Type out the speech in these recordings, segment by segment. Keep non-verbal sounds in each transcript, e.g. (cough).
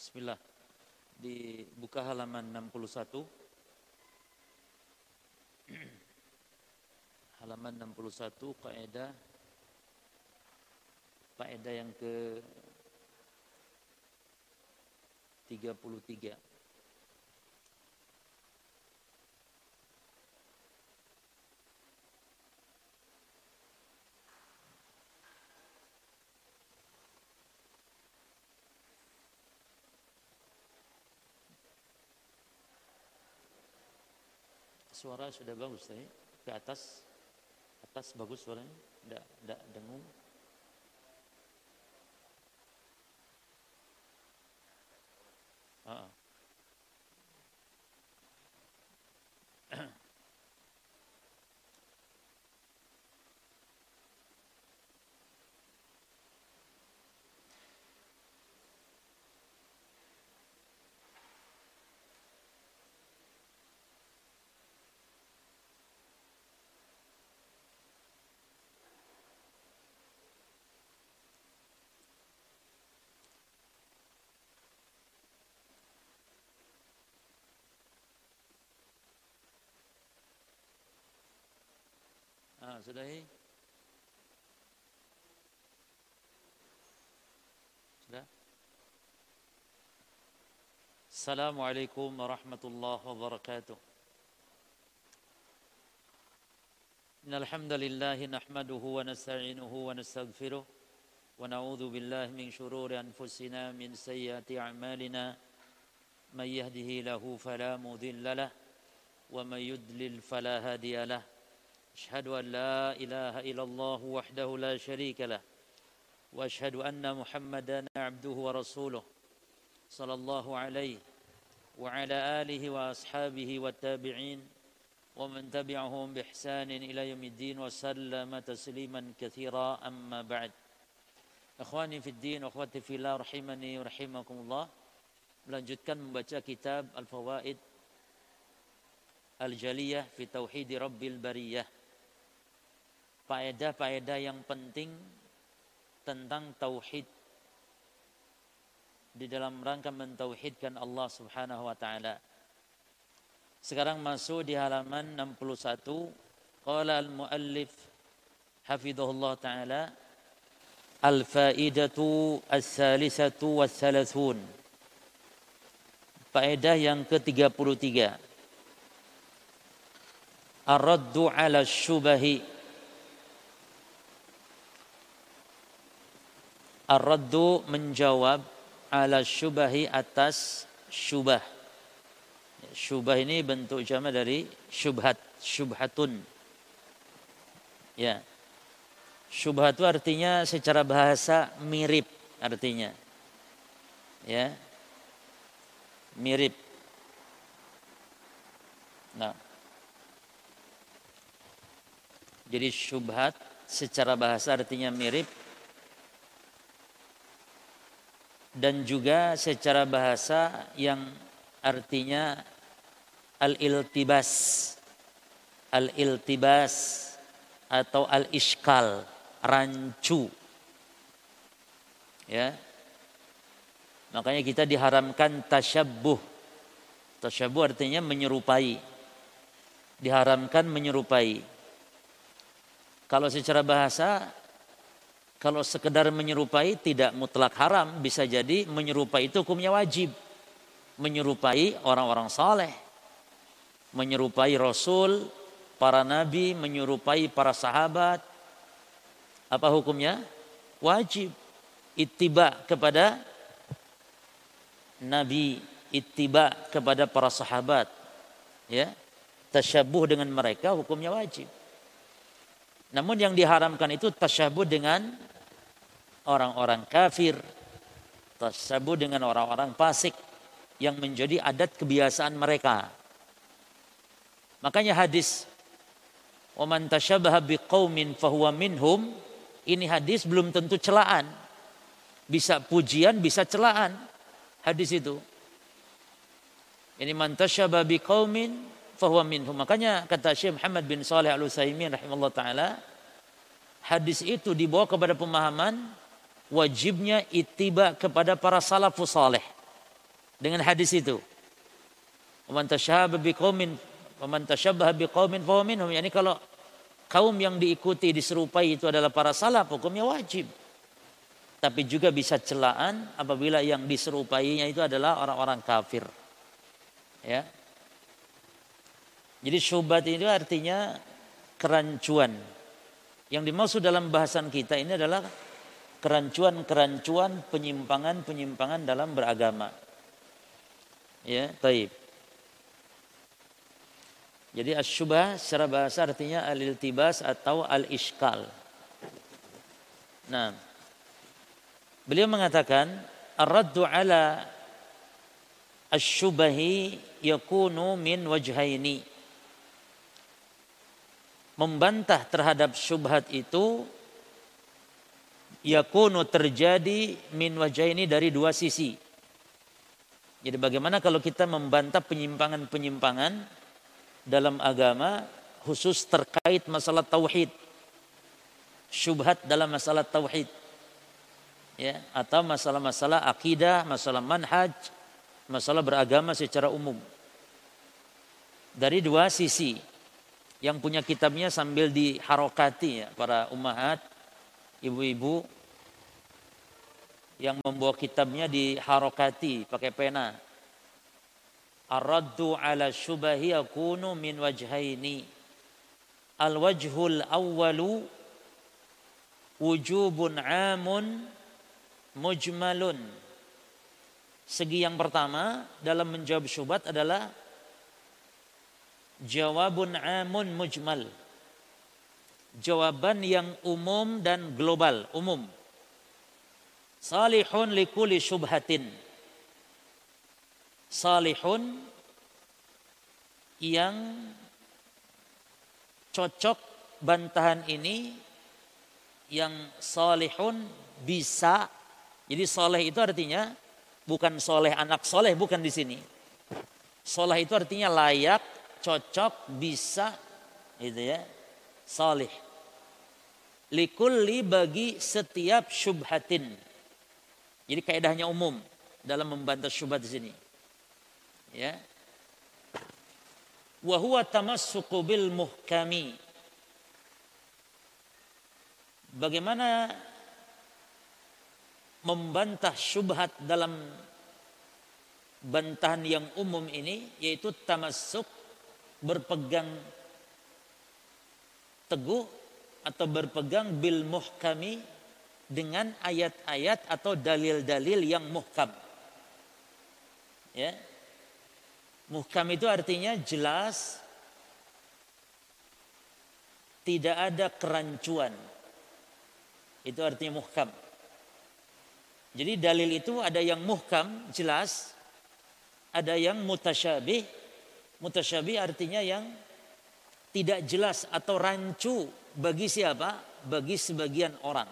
Bismillah. Dibuka halaman 61. (clears throat) halaman 61 kaidah kaidah yang ke 33. Suara sudah bagus tadi. Ke atas. Atas bagus suaranya. Tidak, tidak dengung. Ah, sudah ini? Sudah? Assalamualaikum warahmatullahi wabarakatuh. إن الحمد لله نحمده ونستعينه ونستغفره ونعوذ بالله من شرور أنفسنا من سيئات أعمالنا من يهده له فلا مضل له ومن يضلل فلا هادي له أشهد أن لا إله إلا الله وحده لا شريك له وأشهد أن محمدا عبده ورسوله صلى الله عليه وعلى آله وأصحابه والتابعين ومن تبعهم بإحسان إلى يوم الدين وسلم تسليما كثيرا. أما بعد إخواني في الدين وأخواتي في الله رحمني ورحمكم الله. Melanjutkan membaca kitab Al-Fawaid Al-Jaliyah fi Tauhid Rabbil Bariyah. Faedah-faedah yang penting tentang tauhid di dalam rangka mentauhidkan Allah Subhanahu wa taala. Sekarang masuk di halaman 61. Qala al-muallif hafizahullah taala Al-faidatu as-salisatu was-salasun. Faedah yang ke-33. Ar-raddu 'ala syubahi Ar-raddu menjawab ala syubahi atas syubah. Syubah ini bentuk jama dari syubhat, syubhatun. Ya. Syubhat itu artinya secara bahasa mirip artinya. Ya. Mirip. Nah. Jadi syubhat secara bahasa artinya mirip dan juga secara bahasa yang artinya al-iltibas. Al-iltibas atau al-iskal rancu. Ya. Makanya kita diharamkan tasyabbuh tasyabbuh artinya menyerupai. Diharamkan menyerupai. Kalau secara bahasa kalau sekedar menyerupai tidak mutlak haram, bisa jadi menyerupai itu hukumnya wajib. Menyerupai orang-orang saleh, menyerupai Rasul, para nabi, menyerupai para sahabat. Apa hukumnya? Wajib. Ittiba kepada nabi, ittiba kepada para sahabat. Ya. Tasyabuh dengan mereka hukumnya wajib. Namun yang diharamkan itu tasyabuh dengan orang-orang kafir, tasabuh dengan orang-orang fasik yang menjadi adat kebiasaan mereka. Makanya hadis "Waman tasyabaha biqaumin fahuwa minhum" ini hadis belum tentu celaan. Bisa pujian, bisa celaan hadis itu. Ini man tasyabaha biqaumin fahuwa minhum. Makanya kata Syekh Muhammad bin Saleh Al-Utsaimin rahimahullah taala hadis itu dibawa kepada pemahaman wajibnya itiba kepada para salafus saleh. dengan hadis itu. Man tasyabaha biqaumin man tasyabaha biqaumin fa minhum. Yani kalau kaum yang diikuti diserupai itu adalah para salaf, hukumnya wajib. Tapi juga bisa celaan apabila yang diserupainya itu adalah orang-orang kafir. Ya. Jadi syubhat itu artinya kerancuan. Yang dimaksud dalam bahasan kita ini adalah kerancuan-kerancuan penyimpangan-penyimpangan dalam beragama. Ya, taib. Jadi asyubah secara bahasa artinya al-iltibas atau al-iskal. Nah, beliau mengatakan ar-raddu ala asyubahi yakunu min wajhaini. Membantah terhadap syubhat itu yakunu terjadi min wajhaini dari dua sisi. Jadi bagaimana kalau kita membantah penyimpangan-penyimpangan dalam agama khusus terkait masalah tauhid. Syubhat dalam masalah tauhid. Ya, atau masalah-masalah akidah, masalah manhaj, masalah beragama secara umum. Dari dua sisi. Yang punya kitabnya sambil diharokati ya, para umahat, ibu-ibu yang membawa kitabnya diharokati pakai pena. Ar-raddu ala syubahi yakunu min wajhaini. Al-wajhul awwalu wujubun amun mujmalun. Segi yang pertama dalam menjawab syubhat adalah jawabun amun mujmal. Jawaban yang umum dan global, umum. Salihun likuli syubhatin. Salihun yang cocok bantahan ini yang salihun bisa. Jadi soleh itu artinya bukan soleh anak soleh, bukan di sini. Soleh itu artinya layak, cocok, bisa, gitu ya, soleh. Likulli bagi setiap syubhatin. Jadi kaidahnya umum dalam membantah syubhat di sini. Ya. Wa huwa tamassuku bil muhkami. Bagaimana membantah syubhat dalam bantahan yang umum ini yaitu tamasuk berpegang teguh atau berpegang bil muhkami dengan ayat-ayat atau dalil-dalil yang muhkam. Ya. Muhkam itu artinya jelas tidak ada kerancuan. Itu artinya muhkam. Jadi dalil itu ada yang muhkam, jelas. Ada yang mutasyabih. Mutasyabih artinya yang tidak jelas atau rancu bagi siapa? Bagi sebagian orang.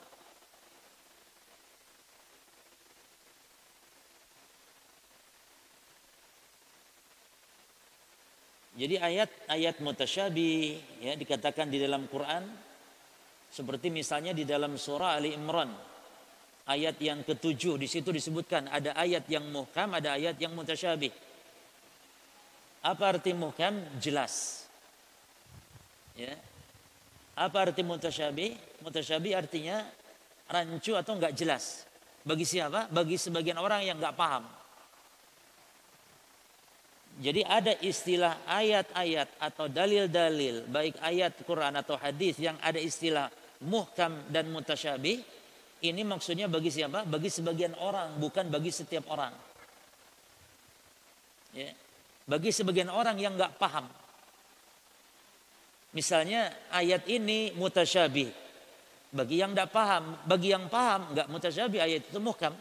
Jadi ayat-ayat mutasyabih ya dikatakan di dalam Quran seperti misalnya di dalam surah Ali Imran ayat yang ketujuh di situ disebutkan ada ayat yang muhkam, ada ayat yang mutasyabih. Apa arti muhkam? Jelas. Ya. Apa arti mutasyabih? Mutasyabih artinya rancu atau enggak jelas. Bagi siapa? Bagi sebagian orang yang enggak paham. Jadi ada istilah ayat-ayat atau dalil-dalil baik ayat Quran atau hadis yang ada istilah muhkam dan mutasyabih ini maksudnya bagi siapa? Bagi sebagian orang, bukan bagi setiap orang. Ya. Bagi sebagian orang yang nggak paham. Misalnya ayat ini mutasyabih. Bagi yang nggak paham, bagi yang paham nggak mutasyabih ayat itu muhkam.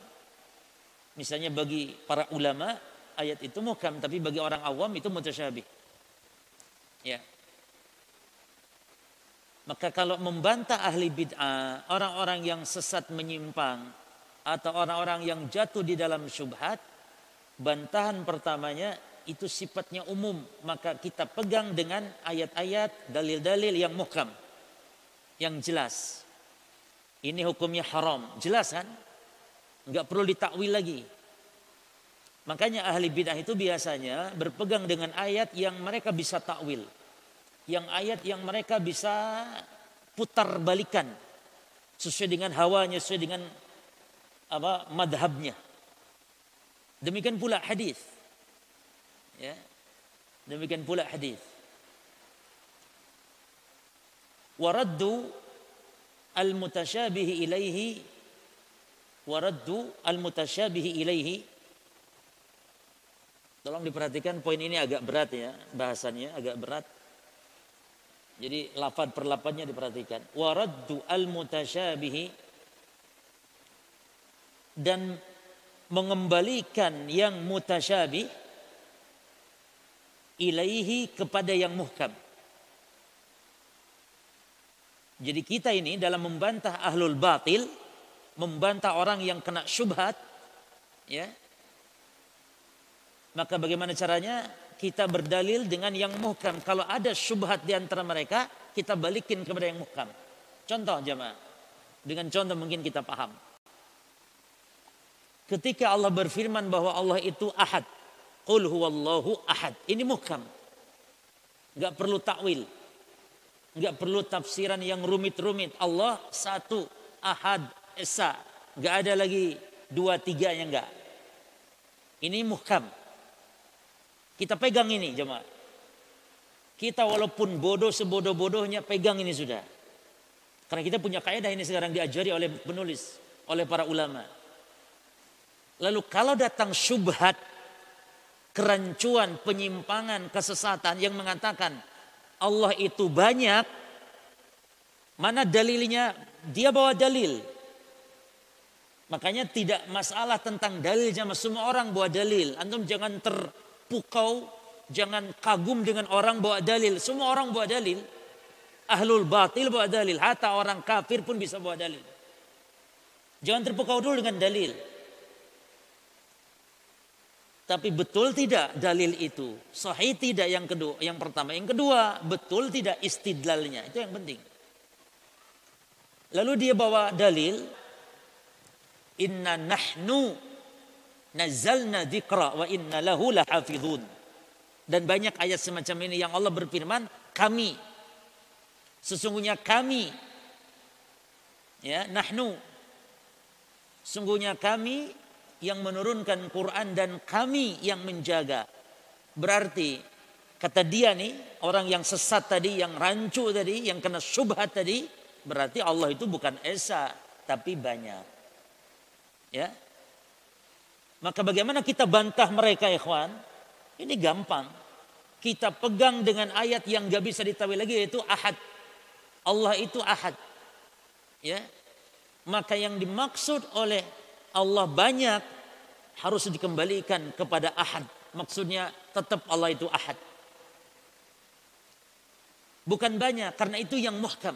Misalnya bagi para ulama ayat itu muhkam, tapi bagi orang awam itu mutasyabih. Ya. Maka kalau membantah ahli bid'ah, orang-orang yang sesat menyimpang atau orang-orang yang jatuh di dalam syubhat, bantahan pertamanya itu sifatnya umum, maka kita pegang dengan ayat-ayat, dalil-dalil yang muhkam, yang jelas. Ini hukumnya haram, jelas kan? Enggak perlu ditakwil lagi. Makanya ahli bid'ah itu biasanya berpegang dengan ayat yang mereka bisa takwil. Yang ayat yang mereka bisa putar balikan sesuai dengan hawanya, sesuai dengan apa madhabnya. Demikian pula hadis. Ya. Demikian pula hadis. Waraddu al-mutasyabihi ilaihi waraddu al-mutasyabihi ilaihi Tolong diperhatikan poin ini agak berat ya, bahasannya agak berat. Jadi lafad per lafadnya diperhatikan. Waraddu al-mutasyabihi dan mengembalikan yang mutasyabih ilaihi kepada yang muhkam. Jadi kita ini dalam membantah ahlul batil, membantah orang yang kena syubhat, ya, maka bagaimana caranya? Kita berdalil dengan yang muhkam. Kalau ada syubhat di antara mereka, kita balikin kepada yang muhkam. Contoh jemaah. Dengan contoh mungkin kita paham. Ketika Allah berfirman bahwa Allah itu ahad. Qul huwallahu ahad. Ini muhkam. Gak perlu takwil. Gak perlu tafsiran yang rumit-rumit. Allah satu, ahad, esa. Gak ada lagi dua, tiga yang enggak. Ini muhkam. Kita pegang ini jemaah. Kita walaupun bodoh sebodoh-bodohnya pegang ini sudah. Karena kita punya kaidah ini sekarang diajari oleh penulis, oleh para ulama. Lalu kalau datang syubhat, kerancuan, penyimpangan, kesesatan yang mengatakan Allah itu banyak, mana dalilnya? Dia bawa dalil. Makanya tidak masalah tentang dalil sama semua orang bawa dalil. Antum jangan ter pukau, jangan kagum dengan orang bawa dalil. Semua orang bawa dalil. Ahlul batil bawa dalil, hatta orang kafir pun bisa bawa dalil. Jangan terpukau dulu dengan dalil. Tapi betul tidak dalil itu? Sahih tidak yang kedua, yang pertama. Yang kedua, betul tidak istidlalnya. Itu yang penting. Lalu dia bawa dalil Inna nahnu Nazalna dzikra wa inna lahu lahafizun. Dan banyak ayat semacam ini yang Allah berfirman, kami sesungguhnya kami ya nahnu sungguhnya kami yang menurunkan Quran dan kami yang menjaga. Berarti kata dia nih orang yang sesat tadi, yang rancu tadi, yang kena syubhat tadi, berarti Allah itu bukan esa tapi banyak. Ya, maka bagaimana kita bantah mereka ikhwan? Ini gampang. Kita pegang dengan ayat yang gak bisa ditawil lagi yaitu ahad. Allah itu ahad. Ya. Maka yang dimaksud oleh Allah banyak harus dikembalikan kepada ahad. Maksudnya tetap Allah itu ahad. Bukan banyak karena itu yang muhkam.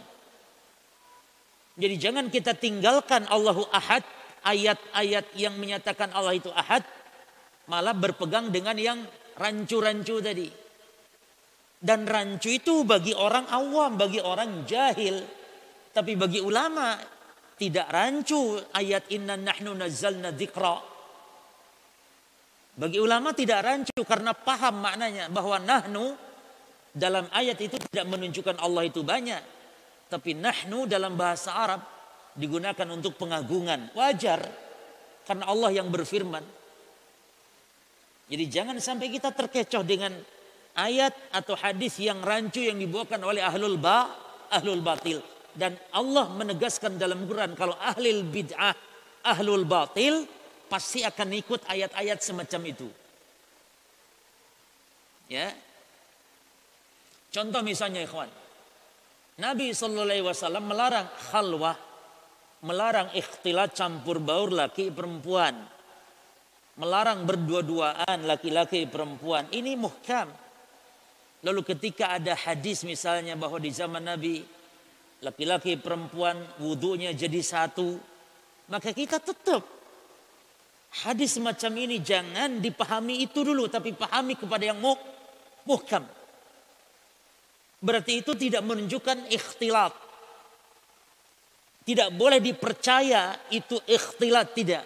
Jadi jangan kita tinggalkan Allahu ahad ayat-ayat yang menyatakan Allah itu ahad malah berpegang dengan yang rancu-rancu tadi. Dan rancu itu bagi orang awam, bagi orang jahil. Tapi bagi ulama tidak rancu ayat inna nahnu nazzalna dzikra. Bagi ulama tidak rancu karena paham maknanya bahwa nahnu dalam ayat itu tidak menunjukkan Allah itu banyak. Tapi nahnu dalam bahasa Arab digunakan untuk pengagungan. Wajar karena Allah yang berfirman. Jadi jangan sampai kita terkecoh dengan ayat atau hadis yang rancu yang dibawakan oleh ahlul ba, ahlul batil. Dan Allah menegaskan dalam Quran kalau ahlul bid'ah, ahlul batil pasti akan ikut ayat-ayat semacam itu. Ya. Contoh misalnya ikhwan. Nabi SAW melarang khalwah melarang ikhtilat campur baur laki perempuan. Melarang berdua-duaan laki-laki perempuan. Ini muhkam. Lalu ketika ada hadis misalnya bahwa di zaman Nabi laki-laki perempuan wudhunya jadi satu. Maka kita tetap hadis semacam ini jangan dipahami itu dulu tapi pahami kepada yang muh, muhkam. Berarti itu tidak menunjukkan ikhtilat tidak boleh dipercaya itu ikhtilat tidak.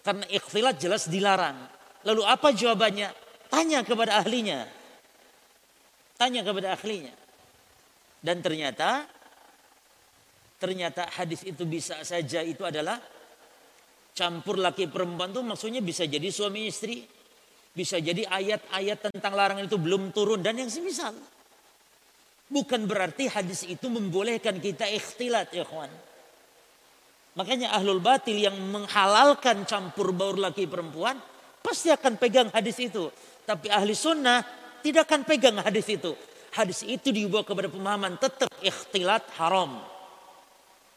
Karena ikhtilat jelas dilarang. Lalu apa jawabannya? Tanya kepada ahlinya. Tanya kepada ahlinya. Dan ternyata ternyata hadis itu bisa saja itu adalah campur laki perempuan itu maksudnya bisa jadi suami istri, bisa jadi ayat-ayat tentang larangan itu belum turun dan yang semisal. Bukan berarti hadis itu membolehkan kita ikhtilat ya kawan. Makanya ahlul batil yang menghalalkan campur baur laki perempuan pasti akan pegang hadis itu. Tapi ahli sunnah tidak akan pegang hadis itu. Hadis itu dibawa kepada pemahaman tetap ikhtilat haram.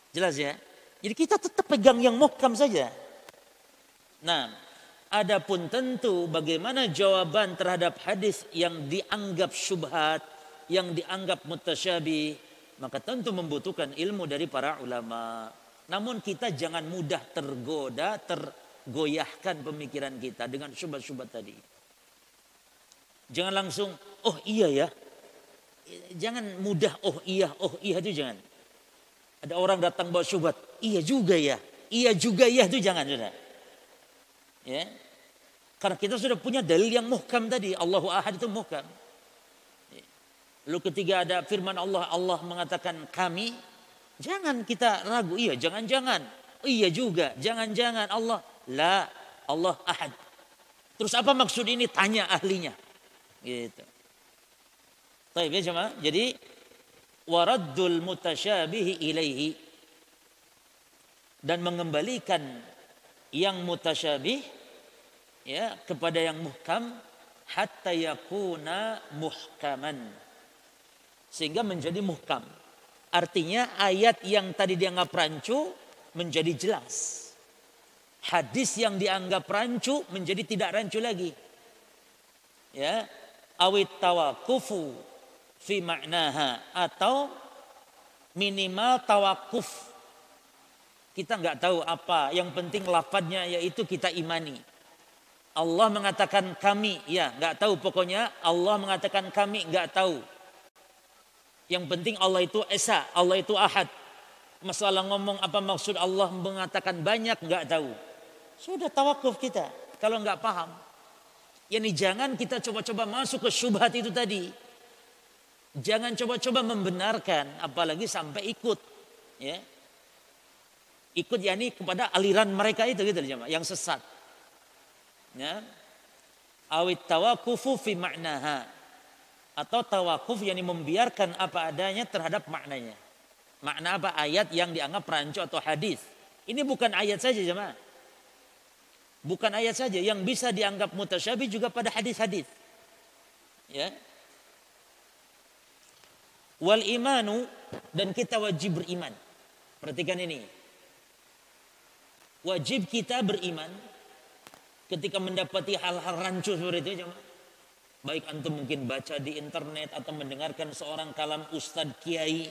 Jelas ya? Jadi kita tetap pegang yang muhkam saja. Nah, adapun tentu bagaimana jawaban terhadap hadis yang dianggap syubhat, yang dianggap mutasyabih, maka tentu membutuhkan ilmu dari para ulama. Namun kita jangan mudah tergoda, tergoyahkan pemikiran kita dengan syubhat-syubhat tadi. Jangan langsung, oh iya ya. Jangan mudah, oh iya, oh iya itu jangan. Ada orang datang bawa syubhat, iya juga ya. Iya juga ya itu jangan sudah. Ya. Karena kita sudah punya dalil yang muhkam tadi. Allahu ahad itu muhkam. Lalu ketika ada firman Allah, Allah mengatakan kami, Jangan kita ragu, iya jangan-jangan. Iya juga, jangan-jangan Allah. La, Allah ahad. Terus apa maksud ini? Tanya ahlinya. Gitu. Baik ya. Jadi waraddul mutasyabihi ilaihi dan mengembalikan yang mutasyabih ya kepada yang muhkam hatta yakuna muhkaman sehingga menjadi muhkam Artinya ayat yang tadi dianggap rancu menjadi jelas. Hadis yang dianggap rancu menjadi tidak rancu lagi. Ya, awit tawakufu fi maknaha atau minimal tawakuf. Kita nggak tahu apa, yang penting lafadznya yaitu kita imani. Allah mengatakan kami, ya nggak tahu pokoknya Allah mengatakan kami nggak tahu yang penting Allah itu Esa, Allah itu Ahad. Masalah ngomong apa maksud Allah mengatakan banyak nggak tahu. Sudah tawakuf kita kalau nggak paham. Yani jangan kita coba-coba masuk ke syubhat itu tadi. Jangan coba-coba membenarkan apalagi sampai ikut. Ya. Ikut yani kepada aliran mereka itu gitu yang sesat. Ya. Awit tawakufu fi ma'naha atau tawakuf yang membiarkan apa adanya terhadap maknanya. Makna apa ayat yang dianggap rancu atau hadis. Ini bukan ayat saja jemaah. Bukan ayat saja yang bisa dianggap mutasyabih juga pada hadis-hadis. Ya. Wal imanu dan kita wajib beriman. Perhatikan ini. Wajib kita beriman ketika mendapati hal-hal rancu seperti itu Baik antum mungkin baca di internet atau mendengarkan seorang kalam ustadz kiai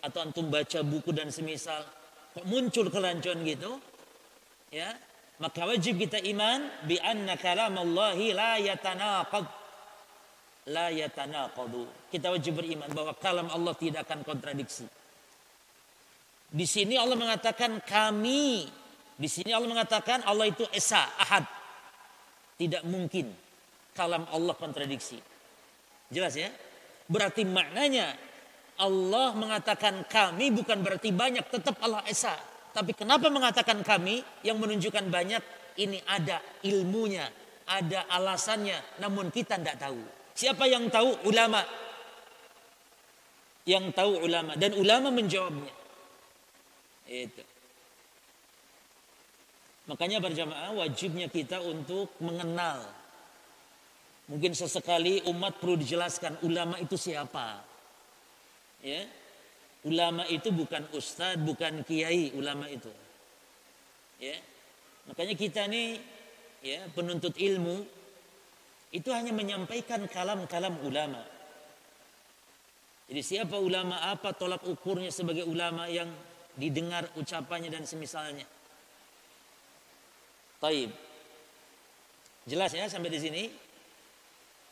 atau antum baca buku dan semisal kok muncul kelancuan gitu ya maka wajib kita iman bi anna kalam Allah la yatanaqad la yatanaqadu kita wajib beriman bahwa kalam Allah tidak akan kontradiksi di sini Allah mengatakan kami di sini Allah mengatakan Allah itu esa ahad tidak mungkin kalam Allah kontradiksi. Jelas ya? Berarti maknanya Allah mengatakan kami bukan berarti banyak, tetap Allah Esa. Tapi kenapa mengatakan kami yang menunjukkan banyak? Ini ada ilmunya, ada alasannya, namun kita tidak tahu. Siapa yang tahu? Ulama. Yang tahu ulama dan ulama menjawabnya. Itu. Makanya berjamaah wajibnya kita untuk mengenal Mungkin sesekali umat perlu dijelaskan ulama itu siapa. Ya. Ulama itu bukan ustadz, bukan kiai ulama itu. Ya. Makanya kita nih ya penuntut ilmu itu hanya menyampaikan kalam-kalam ulama. Jadi siapa ulama apa tolak ukurnya sebagai ulama yang didengar ucapannya dan semisalnya. Taib. Jelas ya sampai di sini?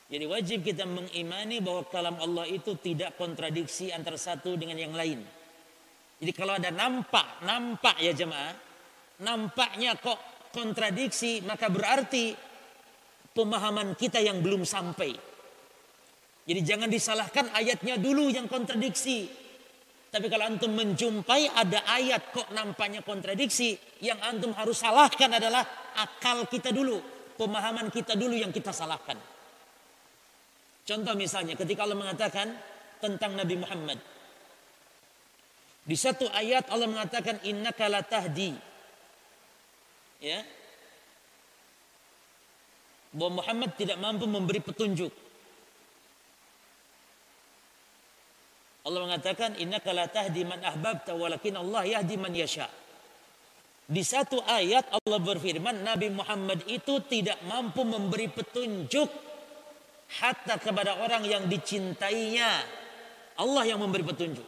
Jadi wajib kita mengimani bahwa kalam Allah itu tidak kontradiksi antara satu dengan yang lain. Jadi kalau ada nampak, nampak ya jemaah, nampaknya kok kontradiksi, maka berarti pemahaman kita yang belum sampai. Jadi jangan disalahkan ayatnya dulu yang kontradiksi. Tapi kalau antum menjumpai ada ayat kok nampaknya kontradiksi, yang antum harus salahkan adalah akal kita dulu, pemahaman kita dulu yang kita salahkan. Contoh misalnya ketika Allah mengatakan tentang Nabi Muhammad. Di satu ayat Allah mengatakan innaka latahdi. Ya. Bahwa Muhammad tidak mampu memberi petunjuk. Allah mengatakan innaka la tahdi man ahbabta walakin Allah yahdi man yasha. Di satu ayat Allah berfirman Nabi Muhammad itu tidak mampu memberi petunjuk hatta kepada orang yang dicintainya. Allah yang memberi petunjuk.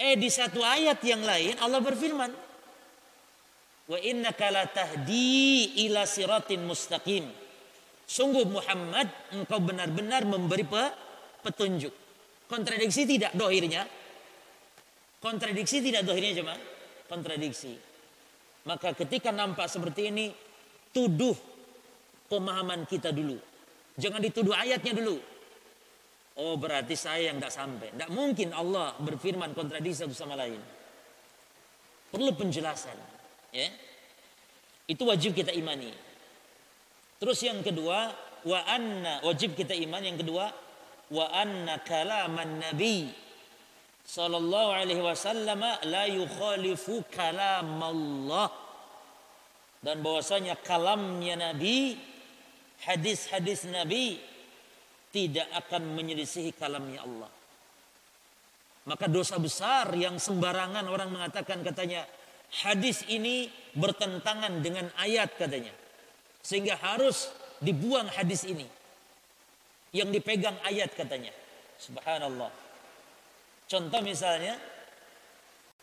Eh di satu ayat yang lain Allah berfirman Wa innaka la tahdi ila siratin mustaqim. Sungguh Muhammad engkau benar-benar memberi petunjuk. Kontradiksi tidak dohirnya? Kontradiksi tidak dohirnya cuma kontradiksi. Maka ketika nampak seperti ini, tuduh pemahaman kita dulu. Jangan dituduh ayatnya dulu. Oh berarti saya yang tidak sampai. Tidak mungkin Allah berfirman kontradiksi satu sama lain. Perlu penjelasan. Ya. Itu wajib kita imani. Terus yang kedua, wa anna wajib kita iman yang kedua wa anna kalaman nabi sallallahu alaihi wasallam la yukhalifu kalam Allah dan bahwasanya kalamnya nabi hadis-hadis nabi tidak akan menyelisihi kalamnya Allah maka dosa besar yang sembarangan orang mengatakan katanya hadis ini bertentangan dengan ayat katanya sehingga harus dibuang hadis ini yang dipegang ayat katanya. Subhanallah. Contoh misalnya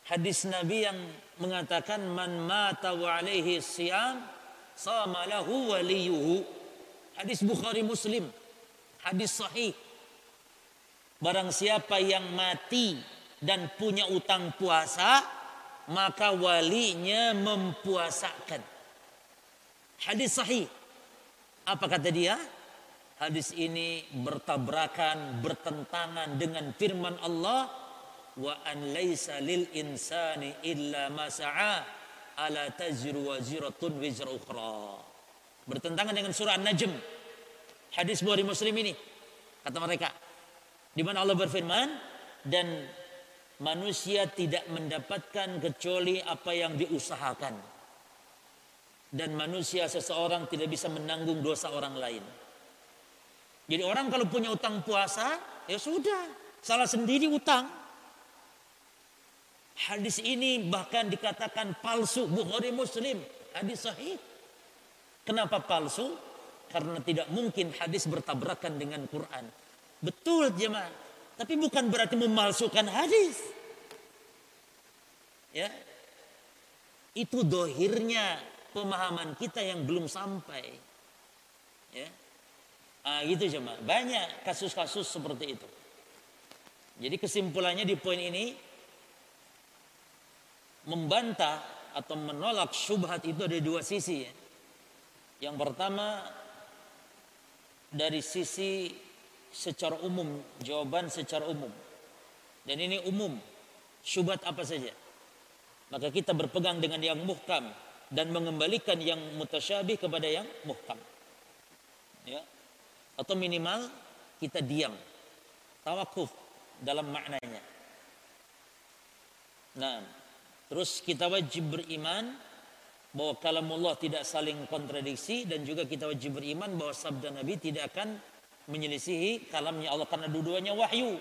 hadis Nabi yang mengatakan man mata wa alaihi siyam sama lahu waliyuhu. Hadis Bukhari Muslim. Hadis sahih. Barang siapa yang mati dan punya utang puasa, maka walinya mempuasakan. Hadis sahih. Apa kata dia? Hadis ini bertabrakan, bertentangan dengan firman Allah wa an laisa lil insani illa ma sa'a ala tajru waziratun wizra ukhra. Bertentangan dengan surah An-Najm. Hadis Bukhari Muslim ini kata mereka di mana Allah berfirman dan manusia tidak mendapatkan kecuali apa yang diusahakan. Dan manusia seseorang tidak bisa menanggung dosa orang lain. Jadi orang kalau punya utang puasa, ya sudah, salah sendiri utang. Hadis ini bahkan dikatakan palsu Bukhari Muslim, hadis sahih. Kenapa palsu? Karena tidak mungkin hadis bertabrakan dengan Quran. Betul jemaah, tapi bukan berarti memalsukan hadis. Ya, itu dohirnya pemahaman kita yang belum sampai. Ya, Ah, gitu cuma banyak kasus-kasus seperti itu. Jadi kesimpulannya di poin ini membantah atau menolak syubhat itu ada dua sisi. Ya. Yang pertama dari sisi secara umum, jawaban secara umum. Dan ini umum, syubhat apa saja. Maka kita berpegang dengan yang muhkam dan mengembalikan yang mutasyabih kepada yang muhkam. Ya, atau minimal kita diam tawakuf dalam maknanya nah terus kita wajib beriman bahwa kalamullah tidak saling kontradiksi dan juga kita wajib beriman bahwa sabda Nabi tidak akan menyelisihi kalamnya Allah karena dua-duanya wahyu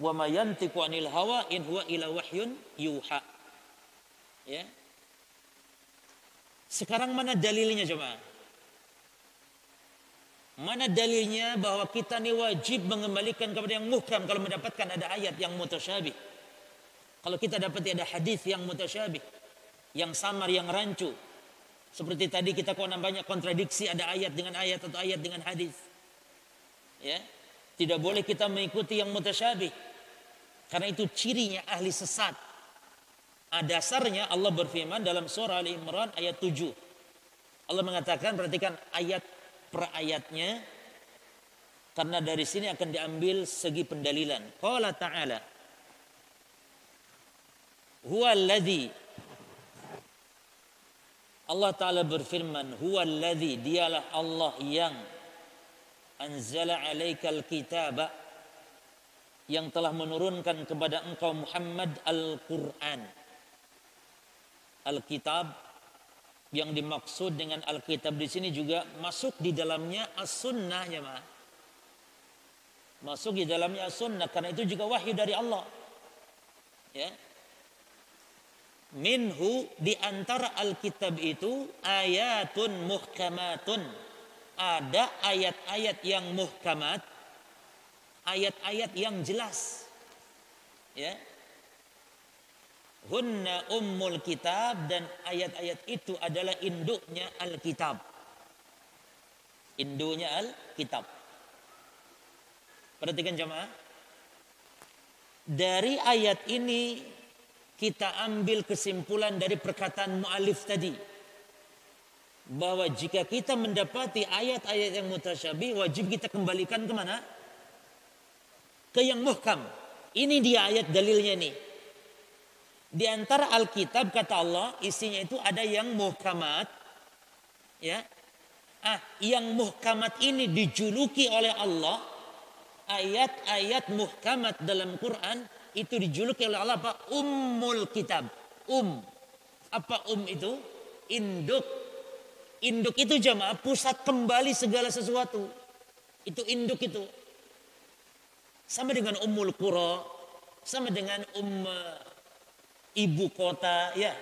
wa ma yantiqu anil hawa in huwa ila wahyun yuha ya sekarang mana dalilnya coba Mana dalilnya bahwa kita ini wajib mengembalikan kepada yang muhkam kalau mendapatkan ada ayat yang mutasyabih. Kalau kita dapat ada hadis yang mutasyabih, yang samar, yang rancu. Seperti tadi kita kok banyak kontradiksi ada ayat dengan ayat atau ayat dengan hadis. Ya. Tidak boleh kita mengikuti yang mutasyabih. Karena itu cirinya ahli sesat. Dasarnya Allah berfirman dalam surah Al-Imran ayat 7. Allah mengatakan perhatikan ayat per ayatnya karena dari sini akan diambil segi pendalilan. Qala ta'ala Huwa alladhi Allah Ta'ala berfirman Huwa alladhi Dialah Allah yang Anzala alaikal kitaba Yang telah menurunkan kepada engkau Muhammad Al-Quran. Al-Kitab Yang dimaksud dengan Al-Kitab di sini juga Masuk di dalamnya As-Sunnah ya ma. Masuk di dalamnya As-Sunnah Karena itu juga wahyu dari Allah. Ya. Minhu di antara Alkitab itu ayatun muhkamatun. Ada ayat-ayat yang muhkamat, ayat-ayat yang jelas. Ya. Hunna ummul kitab dan ayat-ayat itu adalah induknya Alkitab. Induknya Alkitab. Perhatikan jemaah. Dari ayat ini kita ambil kesimpulan dari perkataan mu'alif tadi bahwa jika kita mendapati ayat-ayat yang mutasyabih wajib kita kembalikan ke mana? Ke yang muhkam. Ini dia ayat dalilnya nih. Di antara Alkitab kata Allah isinya itu ada yang muhkamat ya. Ah, yang muhkamat ini dijuluki oleh Allah ayat-ayat muhkamat dalam Quran itu dijuluki oleh Allah apa? Ummul kitab. Um. Apa um itu? Induk. Induk itu jamaah pusat kembali segala sesuatu. Itu induk itu. Sama dengan Ummul Qura, sama dengan um ibu kota, ya.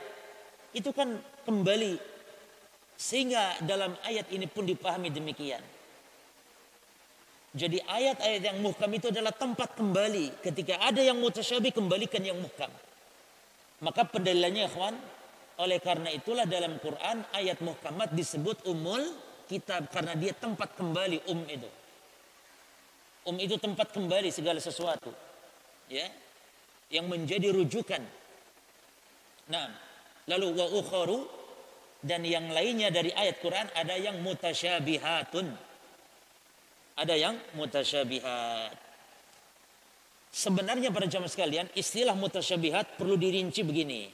Itu kan kembali sehingga dalam ayat ini pun dipahami demikian. Jadi ayat-ayat yang muhkam itu adalah tempat kembali. Ketika ada yang mutasyabih, kembalikan yang muhkam. Maka pendalilannya ikhwan, oleh karena itulah dalam Quran ayat muhkamat disebut umul kitab. Karena dia tempat kembali um itu. Um itu tempat kembali segala sesuatu. Ya, yang menjadi rujukan. Nah, lalu wa ukharu dan yang lainnya dari ayat Quran ada yang mutasyabihatun ada yang mutasyabihat. Sebenarnya para jamaah sekalian, istilah mutasyabihat perlu dirinci begini.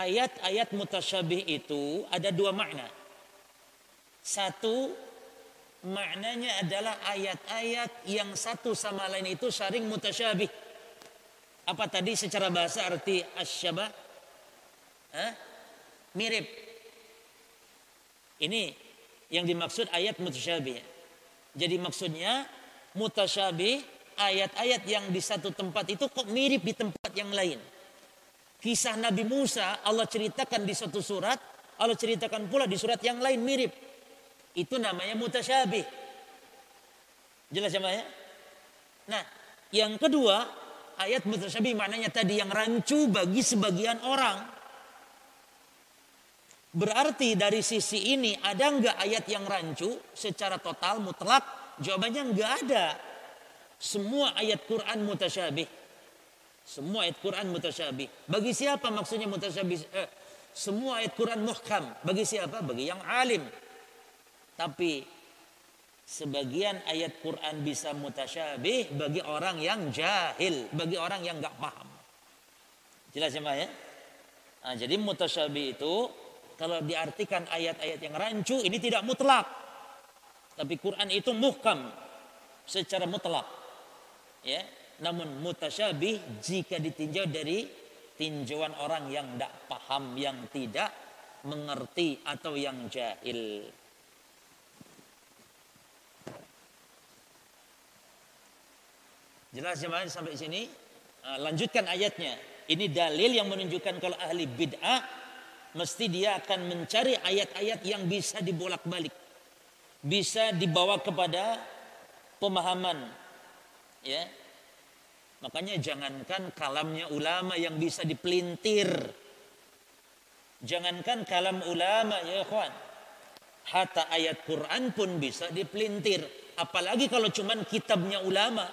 Ayat-ayat mutasyabih itu ada dua makna. Satu, maknanya adalah ayat-ayat yang satu sama lain itu saling mutasyabih. Apa tadi secara bahasa arti asyabah? Hah? Mirip. Ini yang dimaksud ayat mutasyabih. Jadi maksudnya mutasyabih ayat-ayat yang di satu tempat itu kok mirip di tempat yang lain. Kisah Nabi Musa Allah ceritakan di satu surat, Allah ceritakan pula di surat yang lain mirip. Itu namanya mutasyabih. Jelas ya, ya? Nah, yang kedua, ayat mutasyabih maknanya tadi yang rancu bagi sebagian orang. Berarti dari sisi ini ada nggak ayat yang rancu secara total mutlak? Jawabannya nggak ada. Semua ayat Quran mutasyabih. Semua ayat Quran mutasyabih. Bagi siapa maksudnya mutasyabih? Eh, semua ayat Quran muhkam. Bagi siapa? Bagi yang alim. Tapi sebagian ayat Quran bisa mutasyabih bagi orang yang jahil, bagi orang yang nggak paham. Jelas ya, Pak ya? Nah, jadi mutasyabih itu kalau diartikan ayat-ayat yang rancu ini tidak mutlak. Tapi Quran itu muhkam secara mutlak. Ya, namun mutasyabih jika ditinjau dari tinjauan orang yang tidak paham, yang tidak mengerti atau yang jahil. Jelas jemaah sampai sini? Nah, lanjutkan ayatnya. Ini dalil yang menunjukkan kalau ahli bid'ah mesti dia akan mencari ayat-ayat yang bisa dibolak-balik. Bisa dibawa kepada pemahaman. Ya. Makanya jangankan kalamnya ulama yang bisa dipelintir. Jangankan kalam ulama ya ikhwan. Hatta ayat Quran pun bisa dipelintir. Apalagi kalau cuman kitabnya ulama.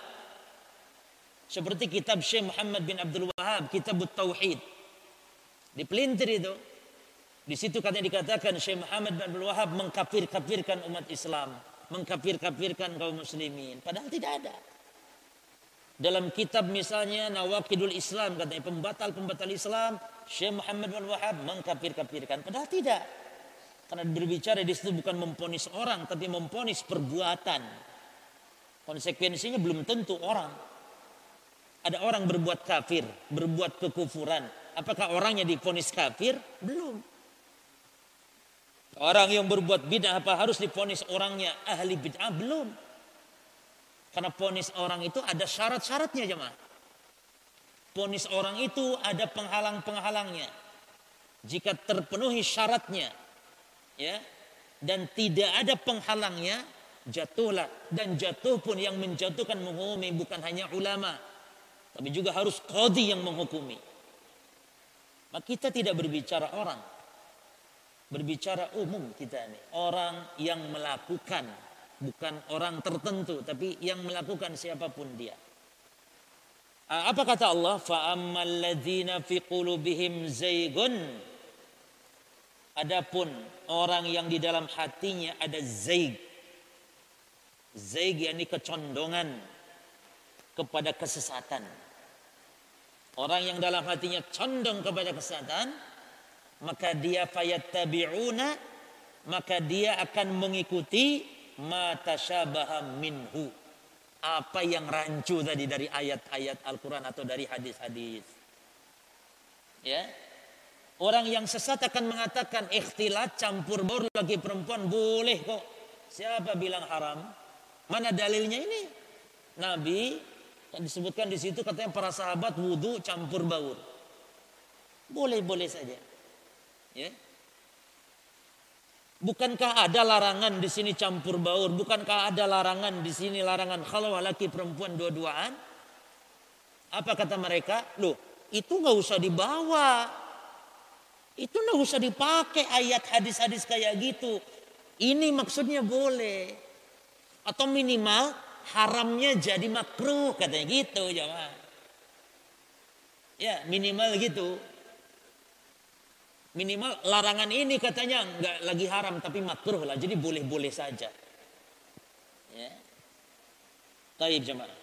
Seperti kitab Syekh Muhammad bin Abdul Wahab, kitab Tauhid. Dipelintir itu Di situ katanya dikatakan Syekh Muhammad bin Abdul Wahab mengkafir-kafirkan umat Islam, mengkafir-kafirkan kaum muslimin. Padahal tidak ada. Dalam kitab misalnya Nawakidul Islam katanya pembatal-pembatal Islam, Syekh Muhammad bin Wahab mengkafir-kafirkan. Padahal tidak. Karena berbicara di situ bukan memponis orang, tapi memponis perbuatan. Konsekuensinya belum tentu orang. Ada orang berbuat kafir, berbuat kekufuran. Apakah orangnya diponis kafir? Belum. Orang yang berbuat bid'ah apa harus diponis orangnya ahli bid'ah? Belum. Karena ponis orang itu ada syarat-syaratnya jemaah. Ponis orang itu ada penghalang-penghalangnya. Jika terpenuhi syaratnya, ya, dan tidak ada penghalangnya, jatuhlah dan jatuh pun yang menjatuhkan menghukumi bukan hanya ulama, tapi juga harus qadi yang menghukumi. Maka kita tidak berbicara orang, berbicara umum kita ini orang yang melakukan bukan orang tertentu tapi yang melakukan siapa pun dia. Apa kata Allah? Fa ladzina fi qulubihim adapun orang yang di dalam hatinya ada zaig. Zaig yakni kecondongan kepada kesesatan. Orang yang dalam hatinya condong kepada kesesatan maka dia fayattabi'una maka dia akan mengikuti mata minhu. Apa yang rancu tadi dari ayat-ayat Al-Quran atau dari hadis-hadis? Ya. Orang yang sesat akan mengatakan ikhtilat campur baur lagi perempuan boleh kok. Siapa bilang haram? Mana dalilnya ini? Nabi yang disebutkan di situ katanya para sahabat wudhu campur baur. Boleh-boleh saja. Ya. Bukankah ada larangan di sini campur baur? Bukankah ada larangan di sini larangan kalau laki perempuan dua-duaan? Apa kata mereka? Loh, itu nggak usah dibawa. Itu nggak usah dipakai ayat hadis-hadis kayak gitu. Ini maksudnya boleh. Atau minimal haramnya jadi makruh katanya gitu jemaah. Ya minimal gitu. Minimal larangan ini katanya nggak lagi haram tapi makruh lah. Jadi boleh-boleh saja. Ya. Taib jemaah.